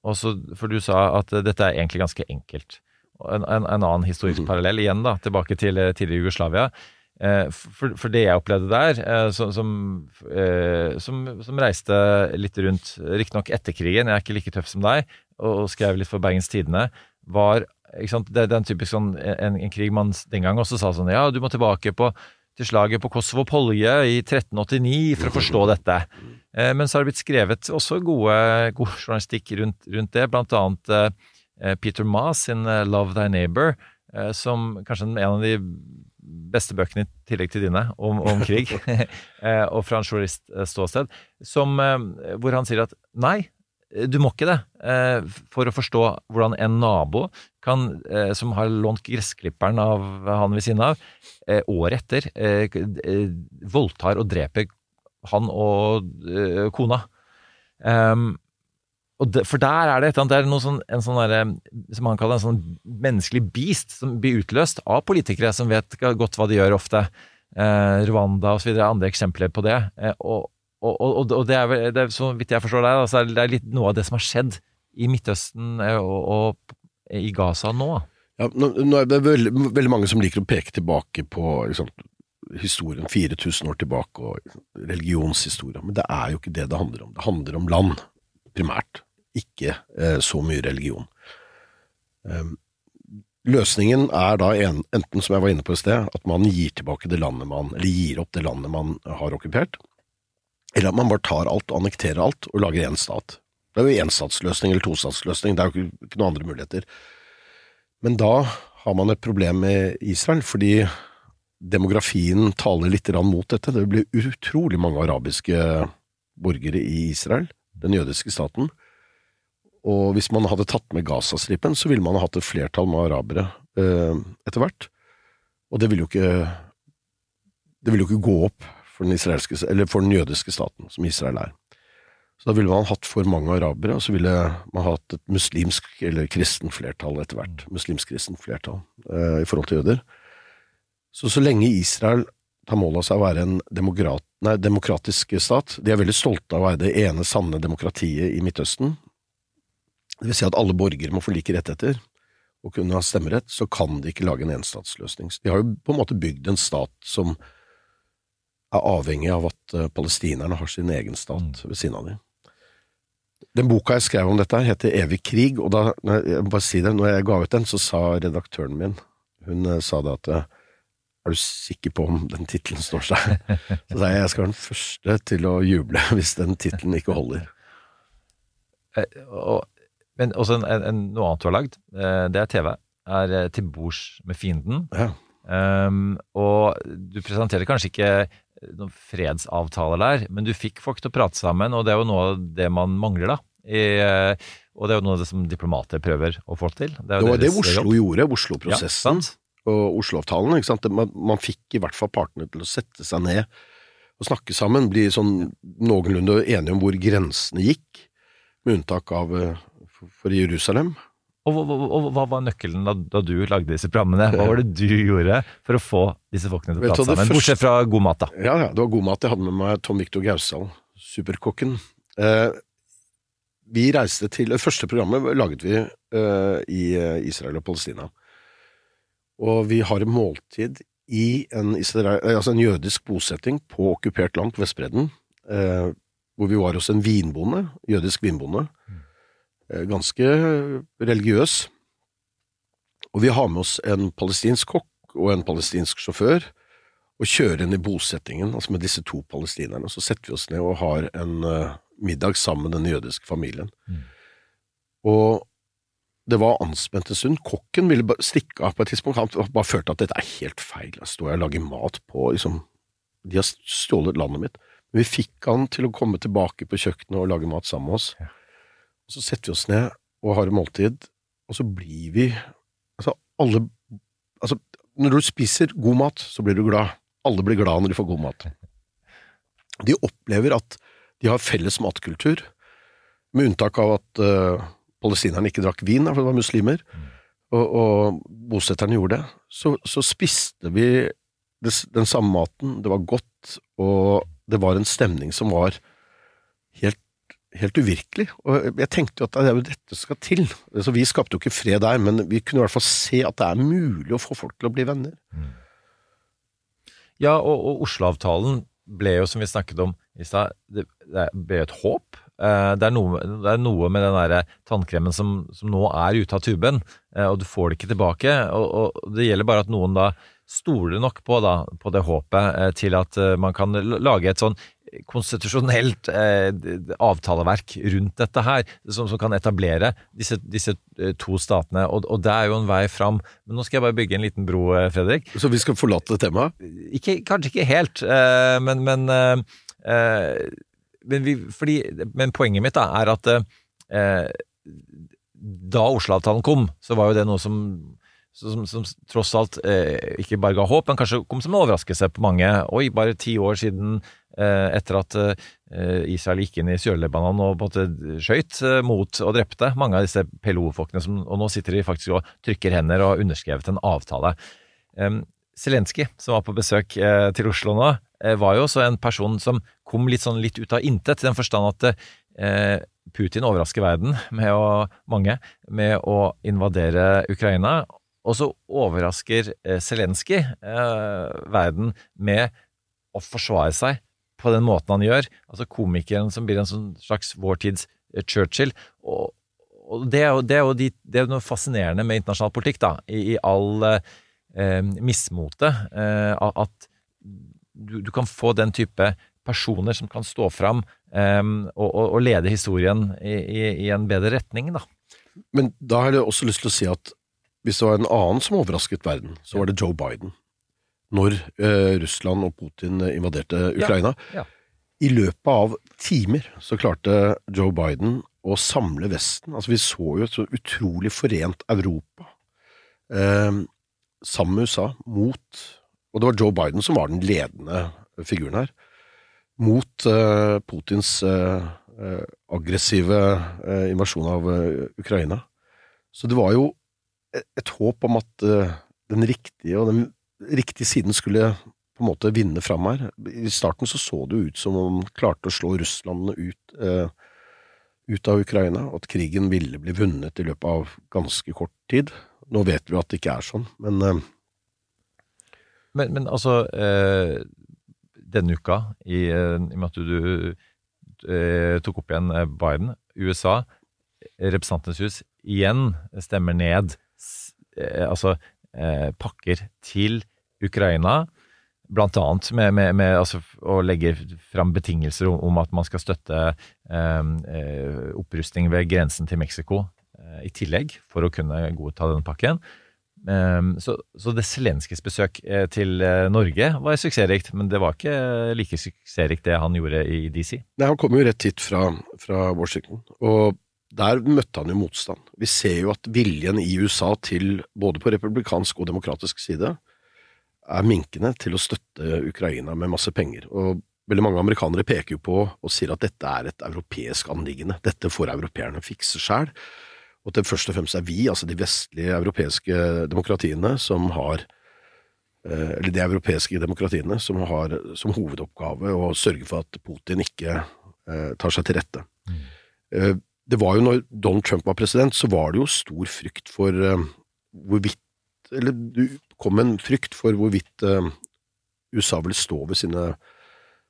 og så, for du sa at dette er egentlig ganske enkelt. En, en, en annen historisk parallell igjen, da, tilbake til tidligere Jugoslavia. Eh, For, for det jeg opplevde der, eh, som, som, eh, som, som reiste litt rundt, riktignok etter krigen, jeg er ikke like tøff som deg, og skrev litt for Bergens Tidende, var det, er en typisk sånn, en, en krig man den gang også sa sånn Ja, du må tilbake på, til slaget på Kosovo Polje i 1389 for å forstå dette. Men så har det blitt skrevet også gode, god journalistikk rundt, rundt det, blant annet Peter Maas sin Love Thy Neighbor, som kanskje en av de beste bøkene i tillegg til dine om, om krig, eh, og fra en journalistståsted, som, eh, hvor han sier at nei, du må ikke det, eh, for å forstå hvordan en nabo kan, eh, som har lånt gressklipperen av han ved siden av, eh, året etter eh, eh, voldtar og dreper han og eh, kona. Og det, for der er det et det er sånn, en sånn der, som han kaller en sånn menneskelig beast som blir utløst av politikere som vet godt hva de gjør ofte. Eh, Rwanda og så videre, andre eksempler på det. Eh, og, og, og, og det er vel, det er, så vidt jeg forstår deg, altså, det er litt noe av det som har skjedd i Midtøsten eh, og, i Gaza nå. Ja, nå, nå er det veldig, veldig mange som liker å peke tilbake på liksom, historien 4000 år tilbake og religionshistoria, men det er jo ikke det det handler om. Det handler om land, primært, ikke eh, så mye religion. Um, løsningen er da enten, som jeg var inne på i sted, at man gir tilbake det landet man, eller gir opp det landet man har okkupert, eller at man bare tar alt og annekterer alt og lager én stat. Det er jo enstatsløsning eller tostatsløsning, det er jo ikke, noen andre muligheter. Men da har man et problem med Israel, fordi demografien taler litt mot dette. Det blir utrolig mange arabiske borgere i Israel, den jødiske staten. Og hvis man hadde tatt med Gazastripen, så ville man ha hatt et flertall med arabere eh, etter hvert. Og det ville jo ikke Det ville jo ikke gå opp for den, for den jødiske staten, som Israel er. Så da ville man hatt for mange arabere, og så ville man hatt et muslimsk eller kristen flertall etter hvert. Muslimsk-kristent flertall eh, i forhold til jøder. Så så lenge Israel tar mål av seg å være en demokrat, nei, demokratisk stat, de er veldig stolte av å være det ene sanne demokratiet i Midtøsten, det vil si at alle borgere må få like rettigheter og kunne ha stemmerett, så kan de ikke lage en enstatsløsning. De har jo på en måte bygd en stat som er avhengig av at eh, palestinerne har sin egen stat ved siden av dem. Den boka jeg skrev om dette, heter Evig krig, og da, jeg, bare si det, når jeg ga ut den, så sa redaktøren min Hun eh, sa det at eh, Er du sikker på om den tittelen står seg? Så sa jeg jeg skal være den første til å juble hvis den tittelen ikke holder. Og, men også en, en, en, noe annet du har lagd, eh, det er TV, er eh, Til bords med fienden. Ja. Um, og du presenterer kanskje ikke noen fredsavtaler der, men du fikk folk til å prate sammen, og det er jo noe av det man mangler, da. I, eh, og det er jo noe av det som diplomater prøver å få til. Det, Det var det Oslo jobb. gjorde, Oslo-prosessen ja, og Oslo-avtalen. Man, man fikk i hvert fall partene til å sette seg ned og snakke sammen, bli sånn noenlunde enige om hvor grensene gikk, med unntak av eh, for- Jerusalem. Og, hva- og, og hva var nøkkelen da, da du lagde disse programmene? Hva var det du gjorde for å få disse folkene til å prate sammen? første- Bortsett fra god mat, da. Ja, ja, det var god mat. Jeg hadde med meg Tom Victor Gausdal, superkokken. Eh, vi reiste til Det første programmet laget vi eh, i eh, Israel og Palestina. Og vi har et måltid i en, Israel, eh, altså en jødisk bosetting på okkupert land på Vestbredden, eh, hvor vi var hos en vinbonde, jødisk vinbonde. Eh, ganske religiøs. Og vi har med oss en palestinsk kokk og en palestinsk sjåfør og kjører inn i bosettingen, altså med disse to palestinerne. Og så setter vi oss ned og har en eh, middag sammen med den jødiske familien. Og det var anspent en stund. Kokken ville bare stikke av på et tidspunkt. Han bare følte at dette er helt feil. Jeg står her og lager mat på liksom De har stjålet landet mitt. Men vi fikk han til å komme tilbake på kjøkkenet og lage mat sammen med oss. Og så setter vi oss ned og har et måltid, og så blir vi Altså, alle Altså, når du spiser god mat, så blir du glad. Alle blir glad når de får god mat. De opplever at de har felles matkultur, med unntak av at uh, palestinerne ikke drakk vin, for det var muslimer, og, og bosetterne gjorde det. Så, så spiste vi det, den samme maten, det var godt, og det var en stemning som var helt, helt uvirkelig. Og jeg tenkte jo at det er jo dette som skal til. Så vi skapte jo ikke fred der, men vi kunne i hvert fall se at det er mulig å få folk til å bli venner. Ja, og, og Oslo-avtalen ble jo, som vi snakket om i stad, det, det ble et håp. Eh, Det er, noe, det er noe med den der tannkremen som, som nå er ute av tuben, eh, og du får det ikke tilbake. Og, og Det gjelder bare at noen da stoler nok på, da, på det håpet eh, til at eh, man kan lage et sånn konstitusjonelt eh, avtaleverk rundt dette her, som, som kan etablere disse, disse eh, to statene. Og, og det er jo en vei fram. Men nå skal jeg bare bygge en liten bro, Fredrik. Så vi skal forlate temaet. Ikke, kanskje ikke helt, eh, men, men, eh, men, vi, fordi, men poenget mitt da, er at da Oslo-avtalen kom, så var jo det noe som, som, som tross alt eh, ikke bare ga håp, men kanskje kom som en overraskelse på mange. Oi, bare ti år siden eh, etter at eh, Israel gikk inn i Sør-Libanon og på en måte skøyt eh, mot og drepte mange av disse PLO-folkene, og nå sitter de faktisk og trykker hender og har underskrevet en avtale. Eh, Zelenskyj, som var på besøk eh, til Oslo nå, eh, var jo også en person som kom litt sånn litt ut av intet, i den forstand at Putin overrasker verden, med å, mange, med å invadere Ukraina. Og så overrasker eh, Zelenskyj eh, verden med å forsvare seg på den måten han gjør. Altså komikeren som blir en sånn slags vår tids eh, Churchill. Og, og det er jo, det er jo de, det er noe fascinerende med internasjonal politikk, da, i, i all eh, eh, mismote. Eh, at du, du kan få den type personer som kan stå fram eh, og, og, og lede historien i, i, i en bedre retning, da. Men da har jeg også lyst til å si at hvis det var en annen som overrasket verden, så var det Joe Biden. Når eh, Russland og Putin invaderte Ukraina. ja. I løpet av timer så klarte Joe Biden å samle Vesten. Altså Vi så jo et så utrolig forent Europa eh, sammen med USA mot Og det var Joe Biden som var den ledende figuren her. Mot eh, Putins eh, eh, aggressive eh, invasjon av eh, Ukraina. Så det var jo et, håp om at eh, den riktige og den riktige siden skulle på en måte vinne fram her. I starten så så det jo ut som om man klarte å slå Russland ut, eh, ut av Ukraina, og at krigen ville bli vunnet i løpet av ganske kort tid. Nå vet vi at det ikke er sånn, men eh, Men, men altså eh, Denne uka, i, eh, og med at du, eh, tok opp igjen Biden USA, Representantenes hus, igjen stemmer ned altså eh, pakker til Ukraina. Blant annet med, med, med altså, å legge fram betingelser om, om at man skal støtte eh, eh, opprustning ved grensen til Mexico eh, i tillegg, for å kunne godta den pakken. Um, så, så det Zelenskyjs besøk eh, til eh, Norge var suksessrikt, men det var ikke like suksessrikt det han gjorde i DC. Nei, han kom jo rett hit fra, fra Washington, og der møtte han jo motstand. Vi ser jo at viljen i USA til, både på republikansk og demokratisk side, er minkende til å støtte Ukraina med masse penger. Og veldig mange amerikanere peker jo på og sier at dette er et europeisk anliggende. Dette får europeerne fikse sjæl. Og at det først og fremst er vi, altså de vestlige europeiske demokratiene, som har eh, eller de europeiske demokratiene som har som hovedoppgave å sørge for at Putin ikke eh, tar seg til rette. Eh, det var jo når Donald Trump var president, så var det jo stor frykt for uh, hvorvidt Eller det kom en frykt for hvorvidt uh, USA ville stå ved sine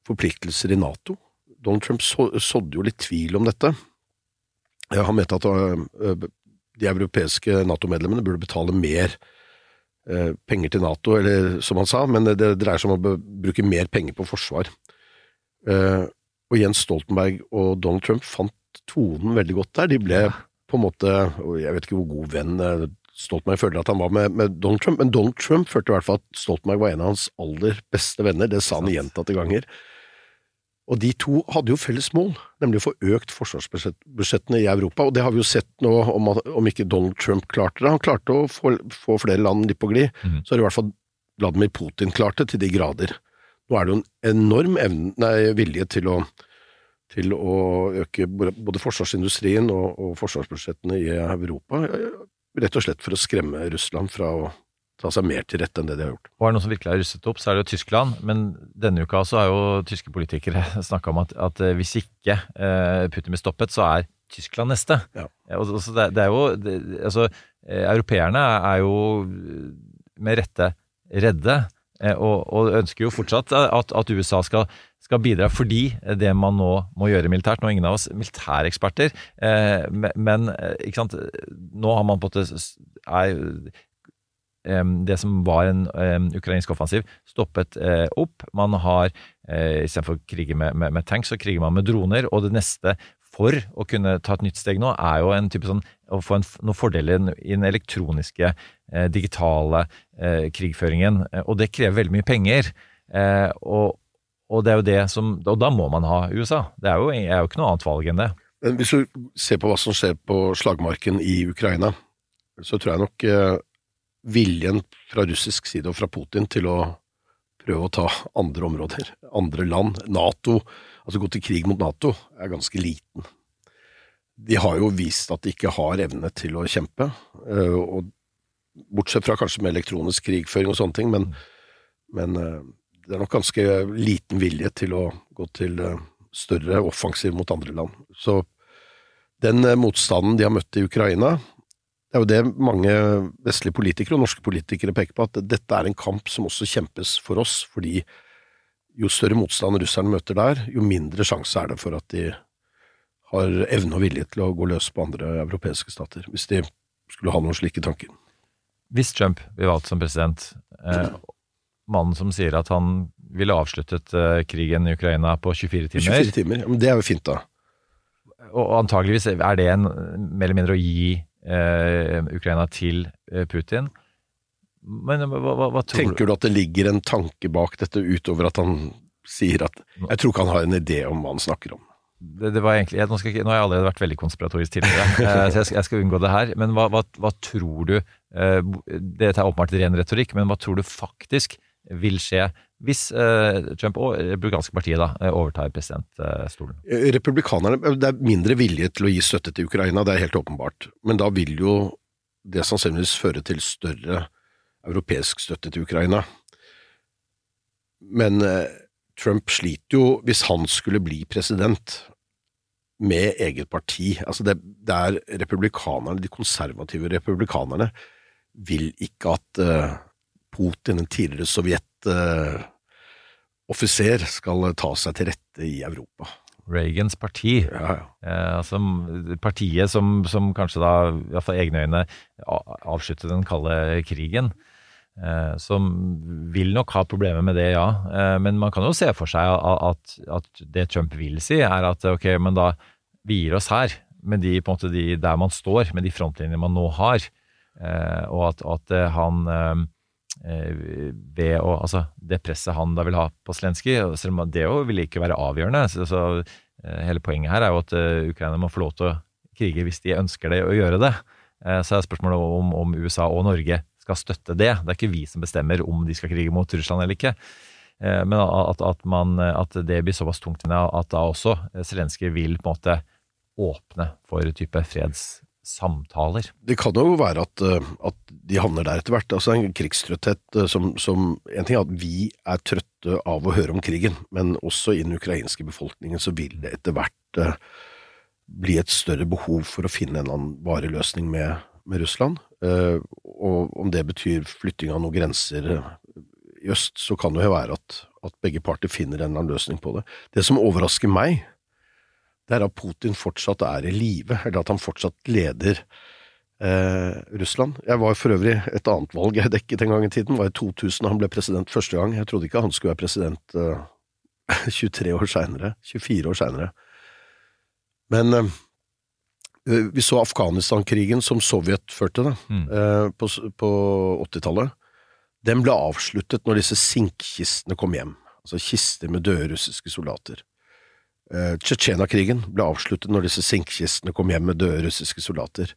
forpliktelser i Nato. Donald Trump så, sådde jo litt tvil om dette. Eh, Han mente at uh, de europeiske Nato-medlemmene burde betale mer penger til Nato, eller som han sa, men det dreier seg om å bruke mer penger på forsvar. Og Jens Stoltenberg og Donald Trump fant tonen veldig godt der. De ble på en måte Jeg vet ikke hvor god venn eh, Stoltenberg føler at han var med, med Donald Trump, men Donald Trump følte i hvert fall at Stoltenberg var en av hans aller beste venner. Det sa han gjentatte ganger. Og de to hadde jo felles mål, nemlig å få økt forsvarsbudsjettene i Europa. Og det har vi jo sett nå, om, om ikke Donald Trump klarte det. Han klarte å få, få flere land litt på glid. Mm. Så har i hvert fall Vladimir Putin klart det til de grader. Nå er det jo en enorm evne, nei, vilje til å, til å øke både forsvarsindustrien og, og forsvarsbudsjettene i Europa, eh, rett og slett for å skremme Russland fra å ta seg mer til rette enn det de har gjort. Og er det noen som virkelig har rustet opp, så er det jo Tyskland. Men denne uka så har jo tyske politikere snakka om at, at eh, hvis ikke eh, Putin blir stoppet, så er Tyskland neste. Ja. Eh, Og, og så det, det er jo det, Altså, europeerne er jo med rette redde. Og, og ønsker jo fortsatt at, at USA skal, skal bidra, fordi det man nå må gjøre militært Nå er ingen av oss militæreksperter, eh, men, eh, ikke sant, nå har man på en måte det som var en ukrainsk offensiv, stoppet eh, opp. Man har eh, istedenfor å krige med, med, med tanks, så kriger man med droner. Og det neste for å kunne ta et nytt steg nå, er jo en type sånn, å få en, noen fordeler i den elektroniske, digitale krigføringen. Og det krever veldig mye penger. Og, og det er jo det som Og da må man ha USA. Det er jo, er jo ikke noe annet valg enn det. Men hvis du ser på hva som skjer på slagmarken i Ukraina, så tror jeg nok eh, viljen fra russisk side og fra Putin til å prøve å ta andre områder, andre land, Nato, altså gå til krig mot Nato, er ganske liten. De har jo vist at de ikke har evne til å kjempe, eh, bortsett fra kanskje med elektronisk krigføring og sånne ting, men, men eh, det er nok ganske liten vilje til å gå til eh, større offensiv mot andre land. Så den eh, motstanden de har møtt i Ukraina, det er jo det mange vestlige politikere og norske politikere peker på, at dette er en kamp som også kjempes for oss, fordi jo større motstand russerne møter der, jo mindre sjanse er det for at de har evne og vilje til å gå løs på andre europeiske stater, hvis de skulle ha noen slike tanker. Hvis Trump blir valgt som president, eh, mannen som sier at han ville avsluttet eh, krigen i Ukraina på 24 timer 24 timer, ja, men det er jo fint da. Og antageligvis er det en, mer eller mindre å gi eh, Ukraina til eh, Putin. Men hva, hva, hva tror Tenker du at det ligger en tanke bak dette utover at han sier at Jeg tror ikke han har en idé om hva han snakker om. det, det var egentlig, jeg, nå, ikke, nå har jeg allerede vært veldig konspiratorisk tidligere, eh, så jeg skal, jeg skal unngå det her. Men hva, hva, hva tror du Dette er åpenbart ren retorikk, men hva tror du faktisk vil skje hvis eh, Trump og republikanske partiet da, eh, overtar presidentstolen? Eh, Republikanerne Det er mindre vilje til å gi støtte til Ukraina, det er helt åpenbart. Men da vil jo det sannsynligvis føre til større europeisk støtte til Ukraina. Men eh, Trump sliter jo, hvis han skulle bli president, med eget parti. Altså det, det er republikanerne, de konservative republikanerne, vil ikke at eh, Putin, en tidligere sovjetoffiser, skal ta seg til rette i Europa. Reagans parti, Ja, ja. eh, altså partiet som, som kanskje da, i hvert fall egne øyne, avsluttet den kalde krigen. Eh, som vil nok ha problemer med det, ja. Eh, men man kan jo se for seg at, at det Trump vil si, er at ok, men da vi gir oss her, med de, på en måte de, der man står, med de frontlinjene man nå har. Eh, og at, at eh, han eh, eh, ved å, altså Det presset han da vil ha på Zelenskyj, selv om det jo vil ikke være avgjørende. Så, så eh, Hele poenget her er jo at eh, Ukraina må få lov til å krige hvis de ønsker det å gjøre det. Eh, Så er spørsmålet om, om USA og Norge skal støtte det. Det er ikke vi som bestemmer om de skal krige mot Russland eller ikke. Eh, Men at, at, man, at det blir såpass tungt at da også Zelenskyj vil på en måte åpne for type fredssamtaler. Det kan jo være at, eh, at de havner der etter hvert. Altså En krigstrøtthet eh, som, som En ting er at vi er trøtte av å høre om krigen, men også i den ukrainske befolkningen så vil det etter hvert eh, bli et større behov for å finne en annen varig løsning med, med Russland. Og om det betyr flytting av noen grenser i øst, så kan det jo være at, at begge parter finner en eller annen løsning på det. Det som overrasker meg, det er at Putin fortsatt er i live, eller at han fortsatt leder eh, Russland. Jeg var for øvrig et annet valg jeg dekket en gang i tiden, var i 2000 da han ble president første gang. Jeg trodde ikke han skulle være president eh, 23 år seinere, 24 år seinere. Men eh, vi så Afghanistan-krigen som Sovjet førte da, Mm. eh, på, på 80-tallet. Den ble avsluttet når disse sinkkistene kom hjem, altså kister med døde russiske soldater. Eh, Tsjetsjena-krigen ble avsluttet når disse sinkekistene kom hjem med døde russiske soldater.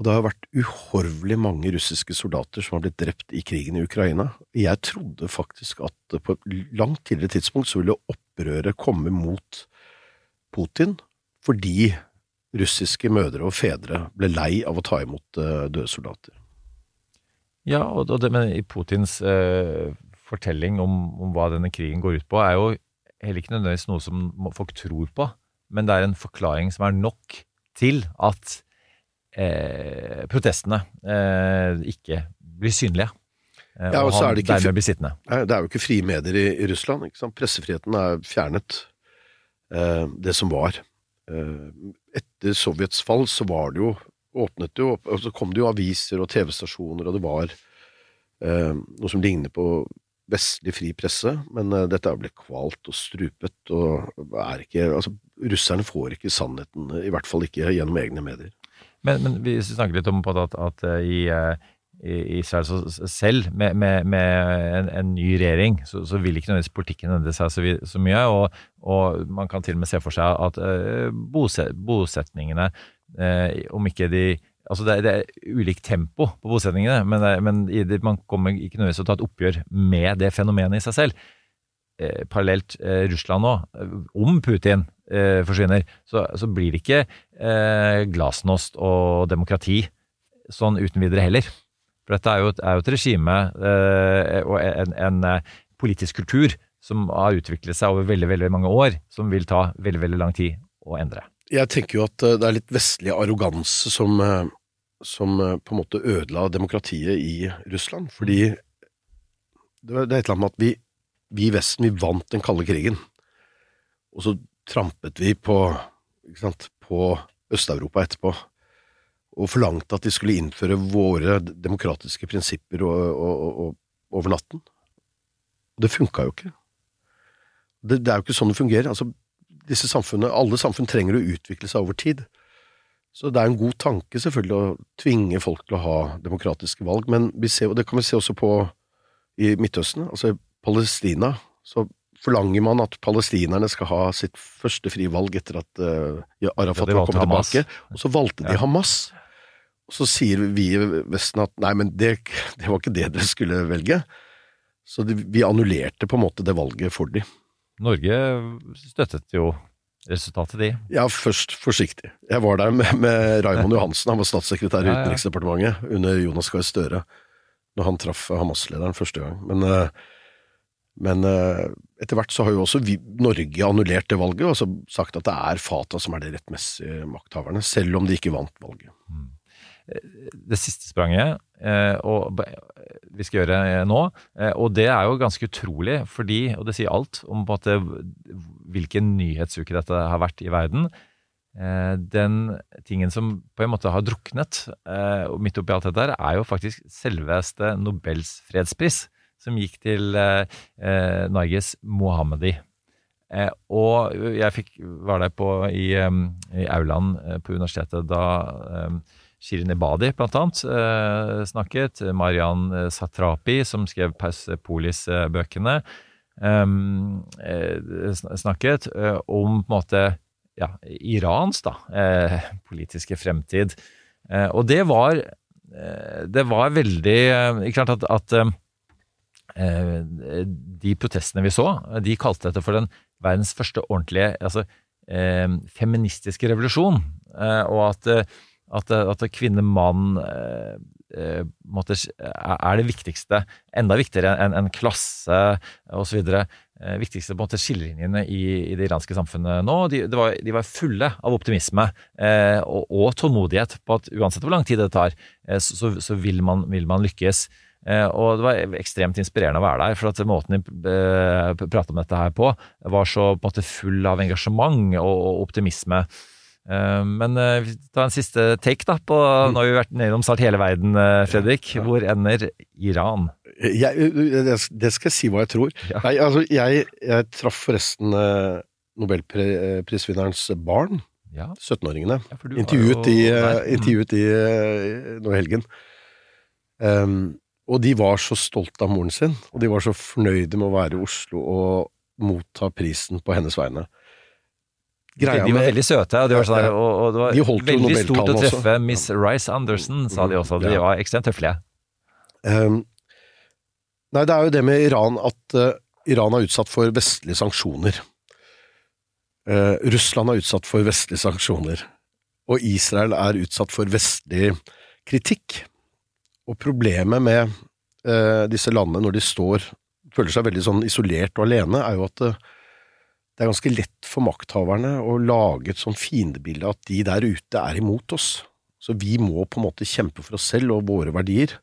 Og det har vært uhorvelig mange russiske soldater som har blitt drept i krigen i Ukraina. Jeg trodde faktisk at på et langt tidligere tidspunkt så ville opprøret komme mot Putin fordi russiske mødre og fedre ble lei av å ta imot eh, døde soldater. Ja, og det, men i Putins eh, fortelling om, om hva denne krigen går ut på, er jo heller ikke nødvendigvis noe som folk tror på, men det er en forklaring som er nok til at eh, protestene eh, ikke blir synlige. Eh, Ja, og og så er det ikke dermed blir sittende. Det er jo ikke frie medier i, i Russland. Pressefriheten er fjernet. Eh, det som var. Eh, etter Sovjets fall så var det jo åpnet det jo og så kom det jo aviser og TV-stasjoner, og det var eh, noe som ligner på vestlig fri presse, men eh, dette er blitt kvalt og strupet, og er ikke Altså, russerne får ikke sannheten, i hvert fall ikke gjennom egne medier. Men, men vi snakker litt om at, at eh, i, eh, i Israel selv, med, med, med en, en ny regjering, så, så vil ikke nødvendigvis politikken endre seg så, så mye. Og, og man kan til og med se for seg at uh, boset, bosetningene, uh, om ikke de Altså det, er- det er ulikt tempo på bosetningene, men, det, men det, man kommer ikke nødvendigvis til å ta et oppgjør med det fenomenet i seg selv. Eh, parallelt eh, Russland nå, eh, om Putin eh, forsvinner, så, så blir det ikke eh, glasnost og demokrati sånn uten videre heller. For dette er jo et, er jo et regime eh, og en, en politisk kultur som har utviklet seg over veldig, veldig mange år, som vil ta veldig, veldig lang tid å endre. Jeg tenker jo at det er litt vestlig arroganse som, som eh, på en måte ødela demokratiet i Russland. Fordi det er et eller annet med at vi, vi i Vesten vi vant den kalde krigen, og så trampet vi på, sant, på Øst-Europa etterpå. Og forlangte at de skulle innføre våre demokratiske prinsipper og, og, og, over natten. Og det funka jo ikke. Det, det er jo ikke sånn det fungerer. Altså, disse alle samfunn trenger å utvikle seg over tid. Så det er en god tanke selvfølgelig å tvinge folk til å ha demokratiske valg, men vi ser, og det kan vi se også på i Midtøsten, altså i Palestina, så forlanger man at palestinerne skal ha sitt første frie valg etter at uh, Arafat Ja, kom tilbake, og så valgte de Ja. Hamas. Og så sier vi i Vesten at nei, men det, det var ikke det dere skulle velge. Så de, vi annullerte på en måte det valget for dem. Norge støttet jo resultatet, de. Ja, først forsiktig. Jeg var der med, med Raymond Johansen, han var statssekretær i. Utenriksdepartementet under Jonas Gahr Støre, når han traff Hamas-lederen første gang. Men, eh, men eh, etter hvert så har jo også vi, Norge annullert det valget, og så sagt at det er Fatah som er de rettmessige makthaverne, selv om de ikke vant valget. Det siste spranget, eh, og vi skal gjøre eh, nå, eh, og det er jo ganske utrolig, fordi, og det sier alt om på at det, hvilken nyhetsuke dette har vært i verden. Den tingen som på en måte har druknet og midt oppi alt dette, her, er jo faktisk selveste Nobels fredspris, som gikk til eh, Mohammedi. Eh, og jeg fikk, var der på, i, eh, i aulaen på universitetet da eh, Shirin Ebadi blant annet eh, snakket, Marian eh, Satrapi som skrev Persepolis-bøkene eh, eh, snakket om på en måte ja, Irans da, politiske fremtid. Og det var, det var veldig Ikke sant at, at de protestene vi så, de kalte dette for den verdens første ordentlige altså, feministiske revolusjon. Og at, at, at kvinne-mann eh, eh, måtte, er det viktigste, enda viktigere enn en klasse osv. Eh, viktigste på en måte skillelinjene i, i det iranske samfunnet nå. De, var, de var fulle av optimisme eh, og, og tålmodighet på at uansett hvor lang tid det tar, eh, så, så, vil, man, vil man lykkes. Eh, og det var ekstremt inspirerende å være der, for at måten de pratet om dette her på, var så på en måte full av engasjement og, og optimisme. Eh, men eh, tar en siste take, da. På, nå har vi vært nedom snart hele verden, eh, Fredrik. Hvor ender Iran? Jeg, det skal jeg si hva jeg tror. Ja. Nei, altså, jeg, jeg traff forresten nobelprisvinnerens barn, Ja, 17-åringene. ja, Intervjuet jo eh, intervjuet i nå i helgen. Um, og de var så stolte av moren sin, og de var så fornøyde med å være i Oslo og motta prisen på hennes vegne. Greia de var veldig søte, og, det var sånn, og, og det var De veldig stort å treffe også. Miss Rice Anderson, sa de også. De var ekstremt høflige. Um, Nei, det er jo det med Iran at uh, Iran er utsatt for vestlige sanksjoner. Uh, Russland er utsatt for vestlige sanksjoner. Og Israel er utsatt for vestlig kritikk. Og problemet med uh, disse landene når de står føler seg veldig sånn isolert og alene, er jo at det er ganske lett for makthaverne å lage et sånn fiendebilde at de der ute er imot oss. Så vi må på en måte kjempe for oss selv og våre verdier.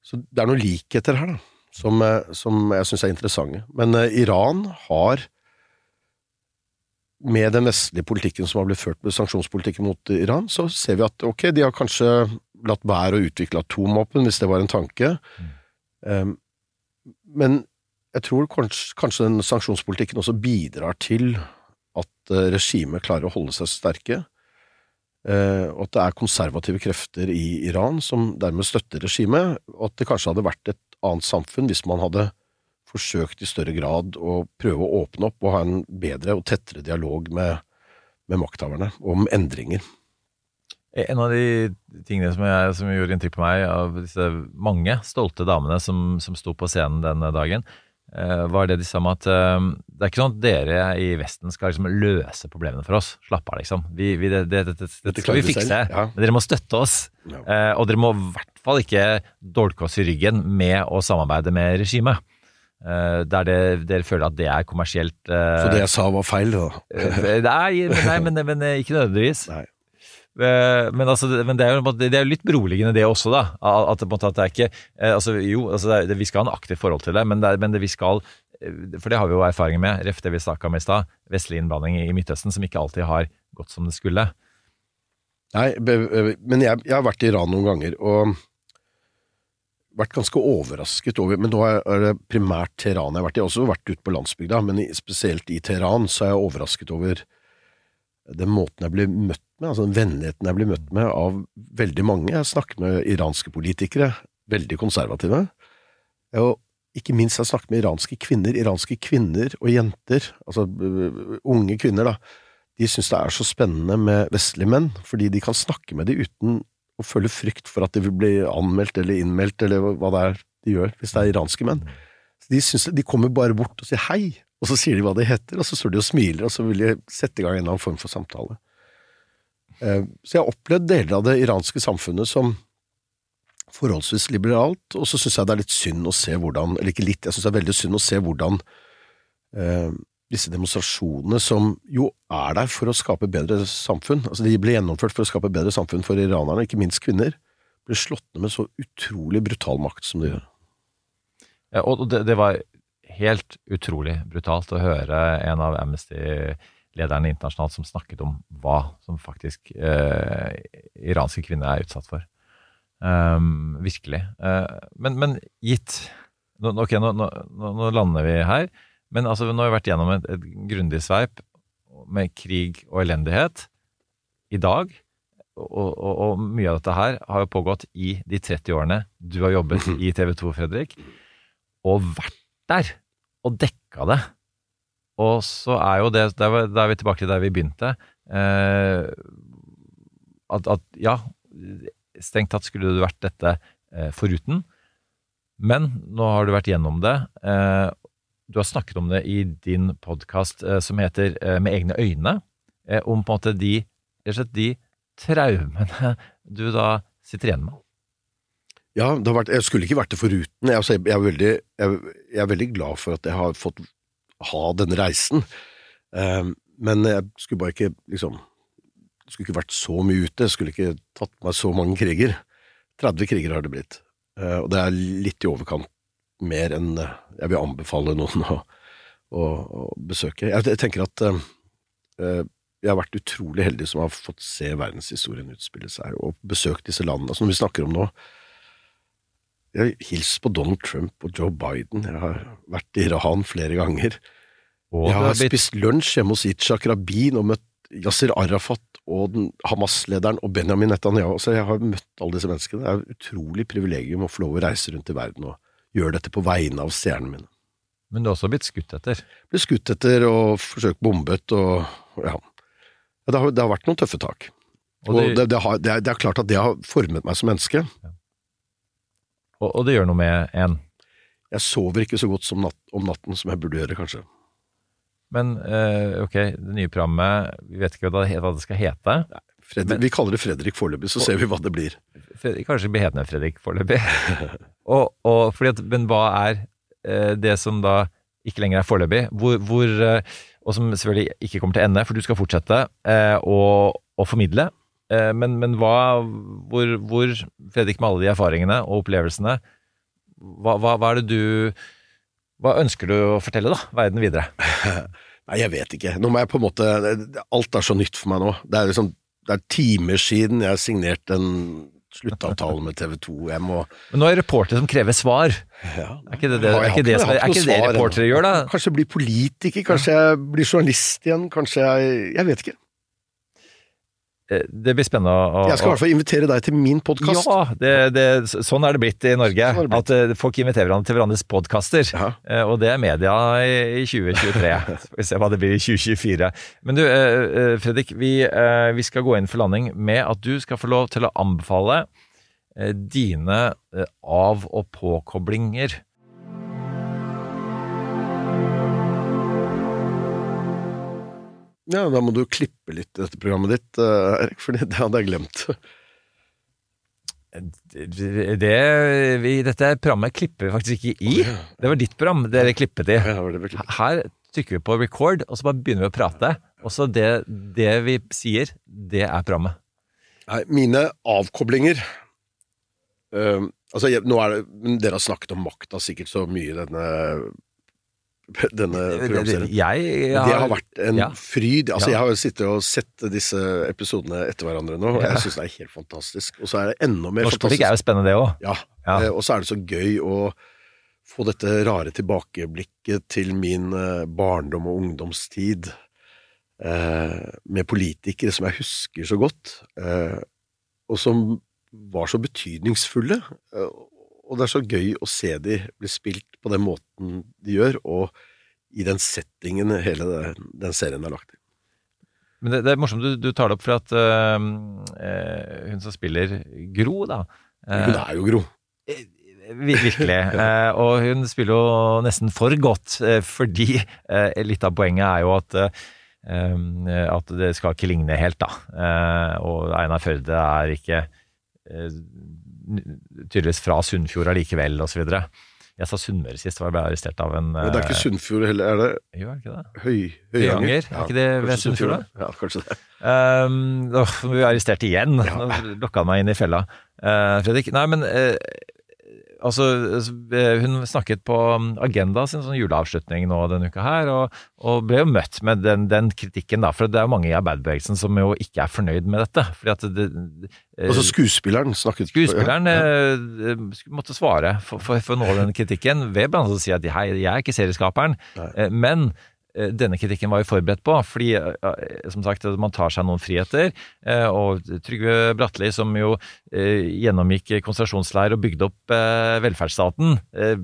Så det er noen likheter her, da, som, eh, som jeg syns er interessante. Men uh, Iran har, med den vestlige politikken som har blitt ført med sanksjonspolitikken mot Iran, så ser vi at ok, de har kanskje latt være å utvikle atomvåpen, hvis det var en tanke. Um, men jeg tror kanskje, kanskje den sanksjonspolitikken også bidrar til at eh, regimet klarer å holde seg sterke. Eh, og at det er konservative krefter i Iran som dermed støtter regimet, og at det kanskje hadde vært et annet samfunn hvis man hadde forsøkt i større grad å prøve å åpne opp og ha en bedre og tettere dialog med, med makthaverne om endringer. En av de tingene som, jeg, som gjorde inntrykk på meg av disse mange stolte damene som, som sto på scenen denne dagen, eh, var det de sa om at eh, det er ikke sånn at dere i Vesten skal liksom løse problemene for oss. Slapp av, liksom. Vi, vi, det, det, det, det, Dette skal vi fikse. ja. Men dere må støtte oss. Ja. Eh, og dere må i hvert fall ikke dolke oss i ryggen med å samarbeide med regimet. Eh, der det, dere føler at det er kommersielt eh, Så det jeg sa var feil, da. eh, Nei, men, nei men, men eh, ikke nødvendigvis. Nei. Eh, Men, altså, men det er jo det er jo litt beroligende det også, da. At, at det er ikke eh, altså, Jo, altså, det vi skal ha en aktivt forhold til det, men, det men det vi skal eh, For det har vi jo erfaring med, ref det vi snakka om i stad. Vestlig innblanding i Midtøsten som ikke alltid har gått som det skulle. Nei, men jeg, jeg har vært i Iran noen ganger, og vært ganske overrasket over Men nå er det primært Teheran jeg har vært i. Jeg har også vært ute på landsbygda, men spesielt i Teheran så er jeg overrasket over den måten jeg blir møtt med, altså den vennligheten jeg blir møtt med av veldig mange. Jeg snakker med iranske politikere, veldig konservative. Og ikke minst jeg har snakket med iranske kvinner. Iranske kvinner og jenter, altså unge kvinner, da de syns det er så spennende med vestlige menn, fordi de kan snakke med dem uten å føle frykt for at de vil bli anmeldt eller innmeldt, eller hva det er de gjør, hvis det er iranske menn. De, synes, de kommer bare bort og sier hei, og så sier de hva de heter, og så står de og smiler, og så vil de sette i gang en eller annen form for samtale. Eh, Så jeg har opplevd deler av det iranske samfunnet som forholdsvis liberalt, og så syns jeg det er litt synd å se hvordan, eller ikke litt, jeg syns det er veldig synd å se hvordan eh, disse demonstrasjonene som jo er der for å skape bedre samfunn, altså de ble gjennomført for å skape bedre samfunn for iranerne, ikke minst kvinner, ble slått ned med så utrolig brutal makt som de gjør. Ja, og det, det var helt utrolig brutalt å høre en av Amnesty-lederne internasjonalt som snakket om hva som faktisk eh, iranske kvinner er utsatt for. Um, virkelig. Uh, men, men gitt nå, Ok, nå, nå nå lander vi her. Men altså, nå har vi vært gjennom et, et grundig sveip med krig og elendighet i dag. Og, og, og mye av dette her har jo pågått i de 30 årene du har jobbet i TV 2, Fredrik og vært der og dekka det. Og så er jo det da er vi tilbake til der vi begynte. Eh, at, at ja, strengt tatt skulle du vært dette eh, foruten. Men nå har du vært gjennom det. Eh, du har snakket om det i din podkast eh, som heter eh, Med egne øyne. Eh, om på en måte de, de traumene du da sitter igjen med. Ja, det vært, jeg skulle ikke vært det foruten. Jeg, jeg, er veldig, jeg, jeg er veldig glad for at jeg har fått ha denne reisen. Eh, men jeg skulle bare ikke liksom skulle ikke vært så mye ute. Skulle ikke tatt meg så mange kriger. 30 kriger har det blitt. Eh, og det er litt i overkant mer enn eh, jeg vil anbefale noen å, å, å besøke. Jeg, tenker at eh, jeg har vært utrolig heldig som har fått se verdenshistorien utspille seg, og besøkt disse landene. Når vi snakker om nå, jeg har hilst på Donald Trump og Joe Biden, jeg har vært i Iran flere ganger. Og jeg har blitt spist lunsj hjemme hos Itshak Rabin og møtt Yasir Arafat og Hamas-lederen og Benjamin Netanyahu. Så jeg har møtt alle disse menneskene. Det er et utrolig privilegium å få lov å reise rundt i verden og gjøre dette på vegne av stjernene mine. Men du har også blitt skutt etter. Ble skutt etter og forsøkt bombet og ja. Ja, Det har, det har vært noen tøffe tak. Og Og det- det, det, har, det, er, det er klart at det har formet meg som menneske. Og, og det gjør noe med en. Jeg sover ikke så godt som natt, om natten som jeg burde gjøre, kanskje. Men eh, ok, det nye programmet, vi vet ikke hva det, hva det skal hete. Fredrik, Men- vi kaller det Fredrik foreløpig, så ser vi hva det blir. Fredrik, kanskje blir hetende Fredrik foreløpig. og, og fordi at, men hva er eh, det som da ikke lenger er foreløpig, hvor, hvor, eh, og som selvfølgelig ikke kommer til ende, for du skal fortsette eh, å, å formidle. Eh, men, men hva, hvor, hvor, Fredrik, med alle de erfaringene og opplevelsene, hva, hva, hva er det du Hva ønsker du å fortelle, da? Verden videre? Nei, jeg vet ikke. Nå må jeg på en måte Alt er så nytt for meg nå. Det er liksom Det er timer siden jeg signerte en sluttavtale med TV 2. Jeg må Men nå er det reportere som krever svar. ja. Er ikke det, det, er ikke det, har er ikke det reportere gjør, da? Kanskje jeg blir politiker, kanskje jeg blir journalist igjen, kanskje jeg Jeg vet ikke. Eh, Det blir spennende å Jeg skal i hvert fall invitere deg til min podkast. Ja, det, det, sånn er det blitt i Norge. Sånn blitt. At eh, folk inviterer hverandre til hverandres podkaster. Ja. Eh, Og det er media i, i 2023. Så får vi se hva det blir i 2024. Men du, Fredrik, vi, vi skal gå inn for landing med at du skal få lov til å anbefale dine av- og påkoblinger. Ja, da må du klippe litt dette programmet ditt, eh, Erik, for det hadde jeg glemt. Det, vi, dette programmet klipper vi faktisk ikke i. Det var ditt program dere klippet i. Her trykker vi på record, og så bare begynner vi å prate. Og så det, det vi sier, det er programmet. Nei, mine avkoblinger uh, Altså, jeg, nå er det Dere har snakket om makta sikkert så mye i denne, denne programserien. Jeg, Det har vært en ja. fryd. Altså, Ja. Jeg har jo sittet og sett disse episodene etter hverandre nå, og jeg syns det er helt fantastisk. Og så er det enda mer Norsk politikk er jo spennende, det òg. Ja. Ja. Eh, og så er det så gøy å få dette rare tilbakeblikket til min eh, barndom og ungdomstid eh, med politikere som jeg husker så godt, eh, og som var så betydningsfulle. Og det er så gøy å se de bli spilt på den måten de gjør, og i den settingen hele den, den serien er lagt i. Men det, det er morsomt du, du tar det opp, for at øh, øh, hun som spiller Gro, da Hun er jo Gro. Virkelig. ja. og hun spiller jo nesten for godt, eh, fordi eh, litt av poenget er jo at eh, eh, at det skal ikke ligne helt, da. Eh, og Einar Førde er ikke eh, tydeligvis fra Sunnfjord allikevel, osv. Jeg sa Sunnmøre sist, og jeg ble arrestert av en Men det er ikke eh, Sunnfjord heller, er det Jo, er det ikke det? Høy, Høyanger? Er ikke det ved Sunnfjord, da? Ja, kanskje det. Um, nå ble vi arrestert igjen. Nå lokka han meg inn i fella. Uh, Fredrik, nei, men eh, altså, eh, hun snakket på um, Agenda sin sånn juleavslutning nå denne uka her, og, og ble jo møtt med den, den kritikken, da. For det er jo mange i arbeiderbevegelsen som jo ikke er fornøyd med dette. Fordi at det, eh, Altså skuespilleren snakket Skuespilleren ja, ja. eh, måtte svare for, for, for noe av den kritikken ved blant annet å si at hei, jeg er ikke serieskaperen, Nei. men denne kritikken var vi forberedt på, fordi eh, som sagt, man tar seg noen friheter. eh, Og Trygve Bratteli, som jo eh, gjennomgikk konsentrasjonsleir og bygde opp eh, velferdsstaten, eh,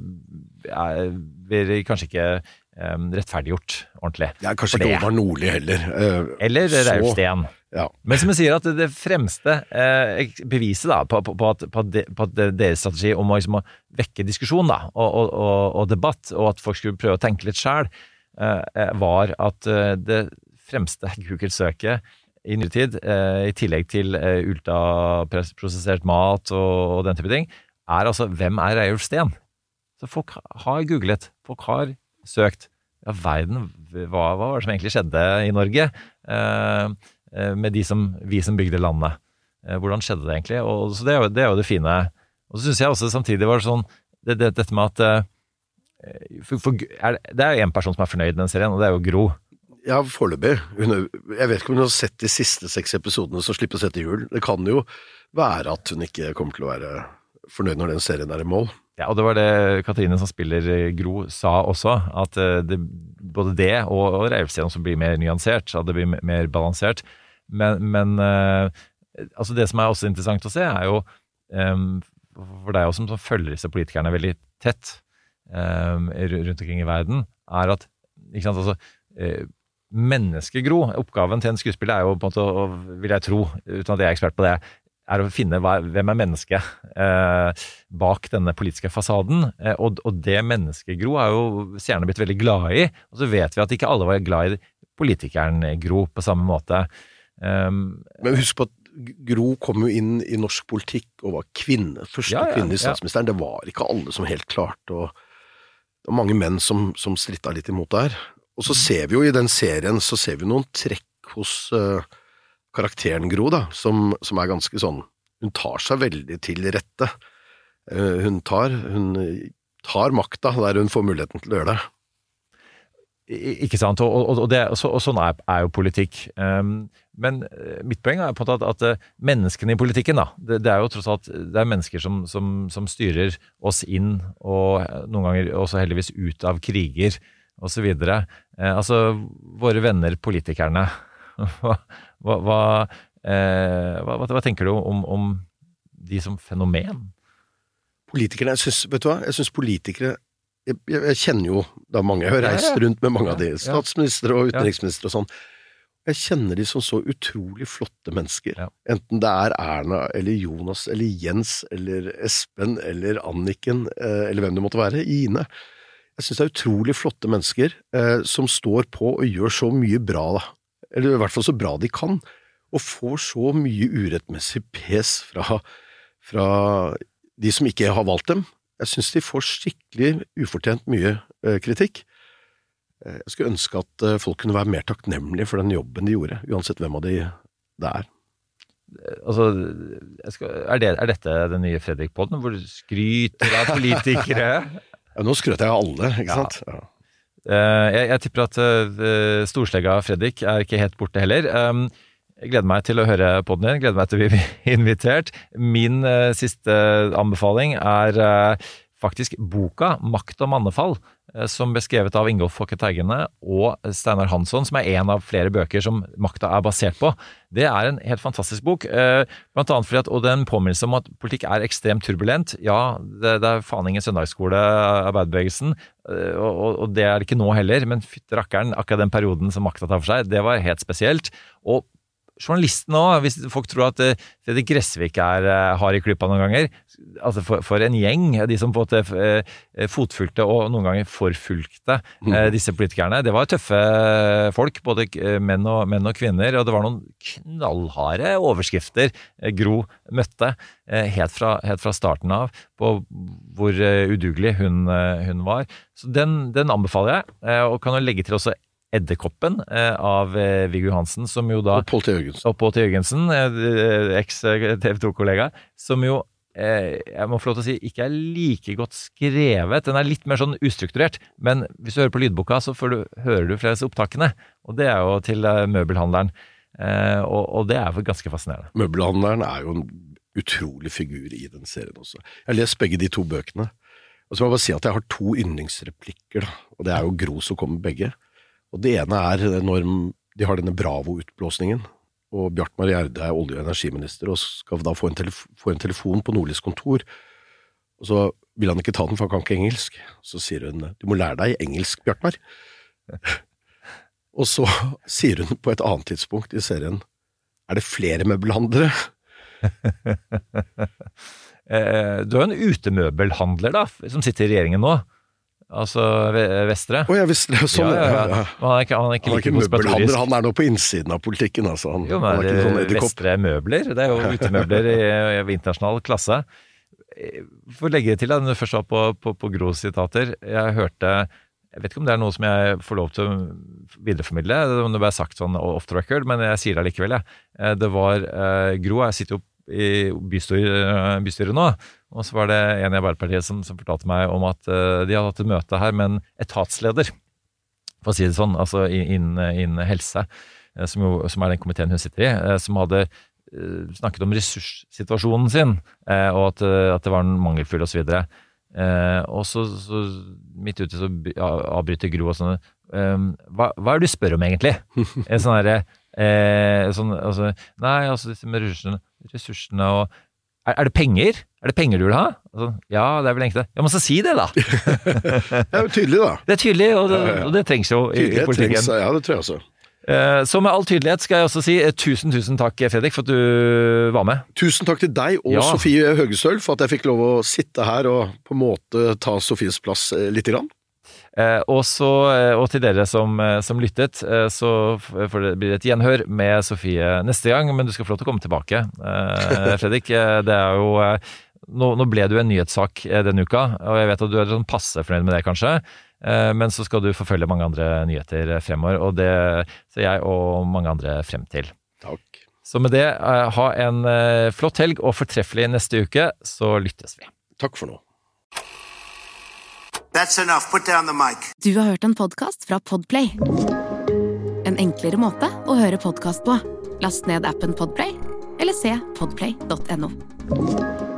er- blir kanskje ikke eh, rettferdiggjort ordentlig. Det er kanskje ikke. Håvard Nordli heller. eh, Eller Reiulf Steen. Ja. Men som jeg sier, at det- fremste eh, beviset da, på, på, på, at, på, at deres strategi om å, liksom, vekke diskusjon da, og, og, og, og debatt, og at folk skulle prøve å tenke litt sjæl, eh, eh, var at eh, det fremste Google-søket i nyere tid, eh, i tillegg til eh, ultraprosessert mat og, den type ting, er altså hvem er Reiulf Steen? Så folk har googlet, folk har søkt. Ja, verden, hva, hva var det som egentlig skjedde i Norge? Eh, eh, med som, vi som bygde landet. Eh, hvordan skjedde det egentlig? Og, så det, er jo, det er jo det fine. Og så syns jeg også samtidig var sånn det, det, Dette med at eh, for, for, er, det- Det er jo én person som er fornøyd med den serien, og det er jo Gro. Ja, foreløpig. Jeg vet ikke om hun har sett de siste seks episodene som slippes etter jul. Det kan jo være at hun ikke kommer til å være fornøyd når den serien er i mål. Ja, og det var det Katrine som spiller eh, Gro sa også, at eh, det, både det og, og Reivsteen som blir mer nyansert, at det blir mer balansert. Men, men eh, altså det som er også interessant å se, er jo um, for deg også som følger disse politikerne veldig tett rundt omkring i verden, er at ikke sant, altså, eh, menneskegro. Oppgaven til en skuespiller er jo på en måte, å, vil jeg tro, uten at jeg er ekspert på det, er å finne hva, hvem er mennesket eh, bak denne politiske fasaden. Eh, og, og det mennesket Gro er jo seerne blitt veldig glad i. Og så vet vi at ikke alle var glad i politikeren Gro på samme måte. Um, Men husk på at Gro kom jo inn i norsk politikk og var kvinne, første Ja, ja, kvinne i statsministeren. Det var ikke alle som helt klarte, og det var mange menn som, som stritta litt imot der. Og Mm. så ser vi jo i den serien så ser vi noen trekk hos uh, karakteren Gro, da, som, som er ganske sånn Hun tar seg veldig til rette. Uh, hun tar, hun tar makta der hun får muligheten til å gjøre det. Ikke sant, og, og, det, og, så, og sånn er, er jo politikk. Um, men eh, mitt poeng er på en måte at, at eh, menneskene i politikken, da, det, det er jo tross alt det er mennesker som, som, som styrer oss inn, og eh, noen ganger også heldigvis ut av kriger osv. Eh, altså, våre venner politikerne, hva, hva, eh, hva, hva, tenker du om, om de som fenomen? Politikerne, jeg synes, vet du hva, jeg synes politikere jeg, jeg, kjenner jo da mange, jeg har reist rundt med mange av de, statsministre og utenriksministre og sånn. Jeg kjenner de som så utrolig flotte mennesker. Enten det er Erna eller Jonas eller Jens eller Espen eller Anniken eh, eller hvem det måtte være, Ine. Jeg synes det er utrolig flotte mennesker eh, som står på og gjør så mye bra, da. Eller i hvert fall så bra de kan. Og får så mye urettmessig pes fra, fra de som ikke har valgt dem. Jeg synes de får skikkelig ufortjent mye eh, kritikk. Eh, Jeg skulle ønske at eh, folk kunne være mer takknemlige for den jobben de gjorde, uansett hvem av de det er. Altså, skal, er, det, er dette den nye Fredrik-podden, hvor du skryter av politikere? Ja, nå skrøt jeg av alle, ikke Ja. sant? Ja. Jeg, jeg tipper at storslegga Fredrik er ikke helt borte heller. Gleder meg til å høre podden din, gleder meg til å bli invitert. Min uh, siste anbefaling er uh, faktisk boka 'Makt og mannefall', eh, som ble skrevet av Ingolf Fokke Teigene og Steinar Hansson, som er en av flere bøker som makta er basert på. Det er en helt fantastisk bok, eh, blant annet fordi at, og det er en påminnelse om at politikk er ekstremt turbulent. Ja, det, det er faen ingen søndagsskole, arbeiderbevegelsen, eh, og, og det er det ikke nå heller, men fytti rakkeren, akkurat den perioden som makta tar for seg, det var helt spesielt. Og journalistene òg, hvis folk tror at eh, Fredrik Gressvik er eh, hard i klypa noen ganger. Altså for, for en gjeng, de som på en måte eh, fotfulgte og noen ganger forfulgte mm. disse politikerne. Det var tøffe folk, både menn og, menn og kvinner, og det var noen knallharde overskrifter Gro møtte helt fra, helt fra starten av, på hvor udugelig hun, hun var. Så den, den anbefaler jeg, og kan jo legge til også Edderkoppen eh, av eh, Viggo Johansen, som jo da Og Pål T. Jørgensen. og Pål T. Jørgensen, eh, eks-TV 2-kollega, som jo jeg må få lov til å si ikke er like godt skrevet. Den er litt mer sånn ustrukturert, men hvis du hører på lydboka, så får du, hører du flere av disse opptakene. Og det er jo til møbelhandleren. Og, og det er jo ganske fascinerende. Møbelhandleren er jo en utrolig figur i den serien også. Jeg har lest begge de to bøkene. Og så må jeg bare si at jeg har to yndlingsreplikker, da. Og det er jo Gro som kommer begge. Og det ene er når de har denne Bravo-utblåsningen, og Bjartmar Gjerde er olje- og energiminister og skal da få en, få en telefon på Nordlys kontor. Og så vil han ikke ta den, for han kan ikke engelsk. Så sier hun du må lære deg engelsk, Bjartmar. og så sier hun på et annet tidspunkt i serien er det flere møbelhandlere? Eh, du er jo en utemøbelhandler, da, som sitter i regjeringen nå. Altså Vestre. Jeg visste det. Sånn, ja, ja, ja, ja. ja. Han er ikke, han er ikke Han like konspiratorisk. møbelhandler, han er nå på innsiden av politikken, altså. Han, Jo, han men er ikke sånn edderkopp. Vestre møbler. Det er jo utemøbler i, i internasjonal klasse. Eh, For å legge til, da, når du først var på, på, på Gros sitater Jeg hørte Jeg vet ikke om det er noe som jeg får lov til å videreformidle, om det ble sagt sånn off the record, men jeg sier det allikevel. Jeg. Eh, Det var eh, Gro, jeg sitter jo i bystyret, bystyret nå, og så var det en i Arbeiderpartiet som, som fortalte meg om at uh, de hadde hatt et møte her med en etatsleder for å si det sånn, altså innen innen helse, eh, som, jo, som er den komiteen hun sitter i, eh, som hadde snakket om ressurssituasjonen sin, og at, at det var mangelfull osv. Eh, og så, så midt ute så avbryter Gro og sånn hva, hva er det du spør om egentlig? En sånn derre eh, sånn, altså, Nei, altså disse med ressursene, ressursene og er, er det penger? Er det penger du vil ha? Altså, ja, det er vel egentlig det. Ja, men så si det, da! Det er jo tydelig, da. Det er tydelig, og det, og det trengs jo i, i politikken. trengs, ja, det tror jeg også. Eh, Så med all tydelighet skal jeg også si eh, tusen, tusen takk, Fredrik, for at du var med. Tusen takk til deg og Ja. Sofie Høgestøl for at jeg fikk lov å sitte her og på en måte ta Sofies plass eh, lite grann. Eh, og, så, eh, og til dere som, eh, som lyttet, så det blir det et gjenhør med Sofie neste gang, men du skal få lov til å komme tilbake. Eh, Fredrik, det er jo nå, nå ble du en nyhetssak denne uka, og jeg vet at du er sånn passe fornøyd med det, kanskje. Eh, Men så skal du forfølge mange andre nyheter fremover, og det ser jeg og mange andre frem til. Takk. Så med det, ha en flott helg og fortreffelig neste uke, så lyttes vi. Takk for nå. That's enough. Put down the mic. Du har hørt en podkast fra Podplay. En enklere måte å høre podkast på. Last ned appen Podplay, eller se podplay.no.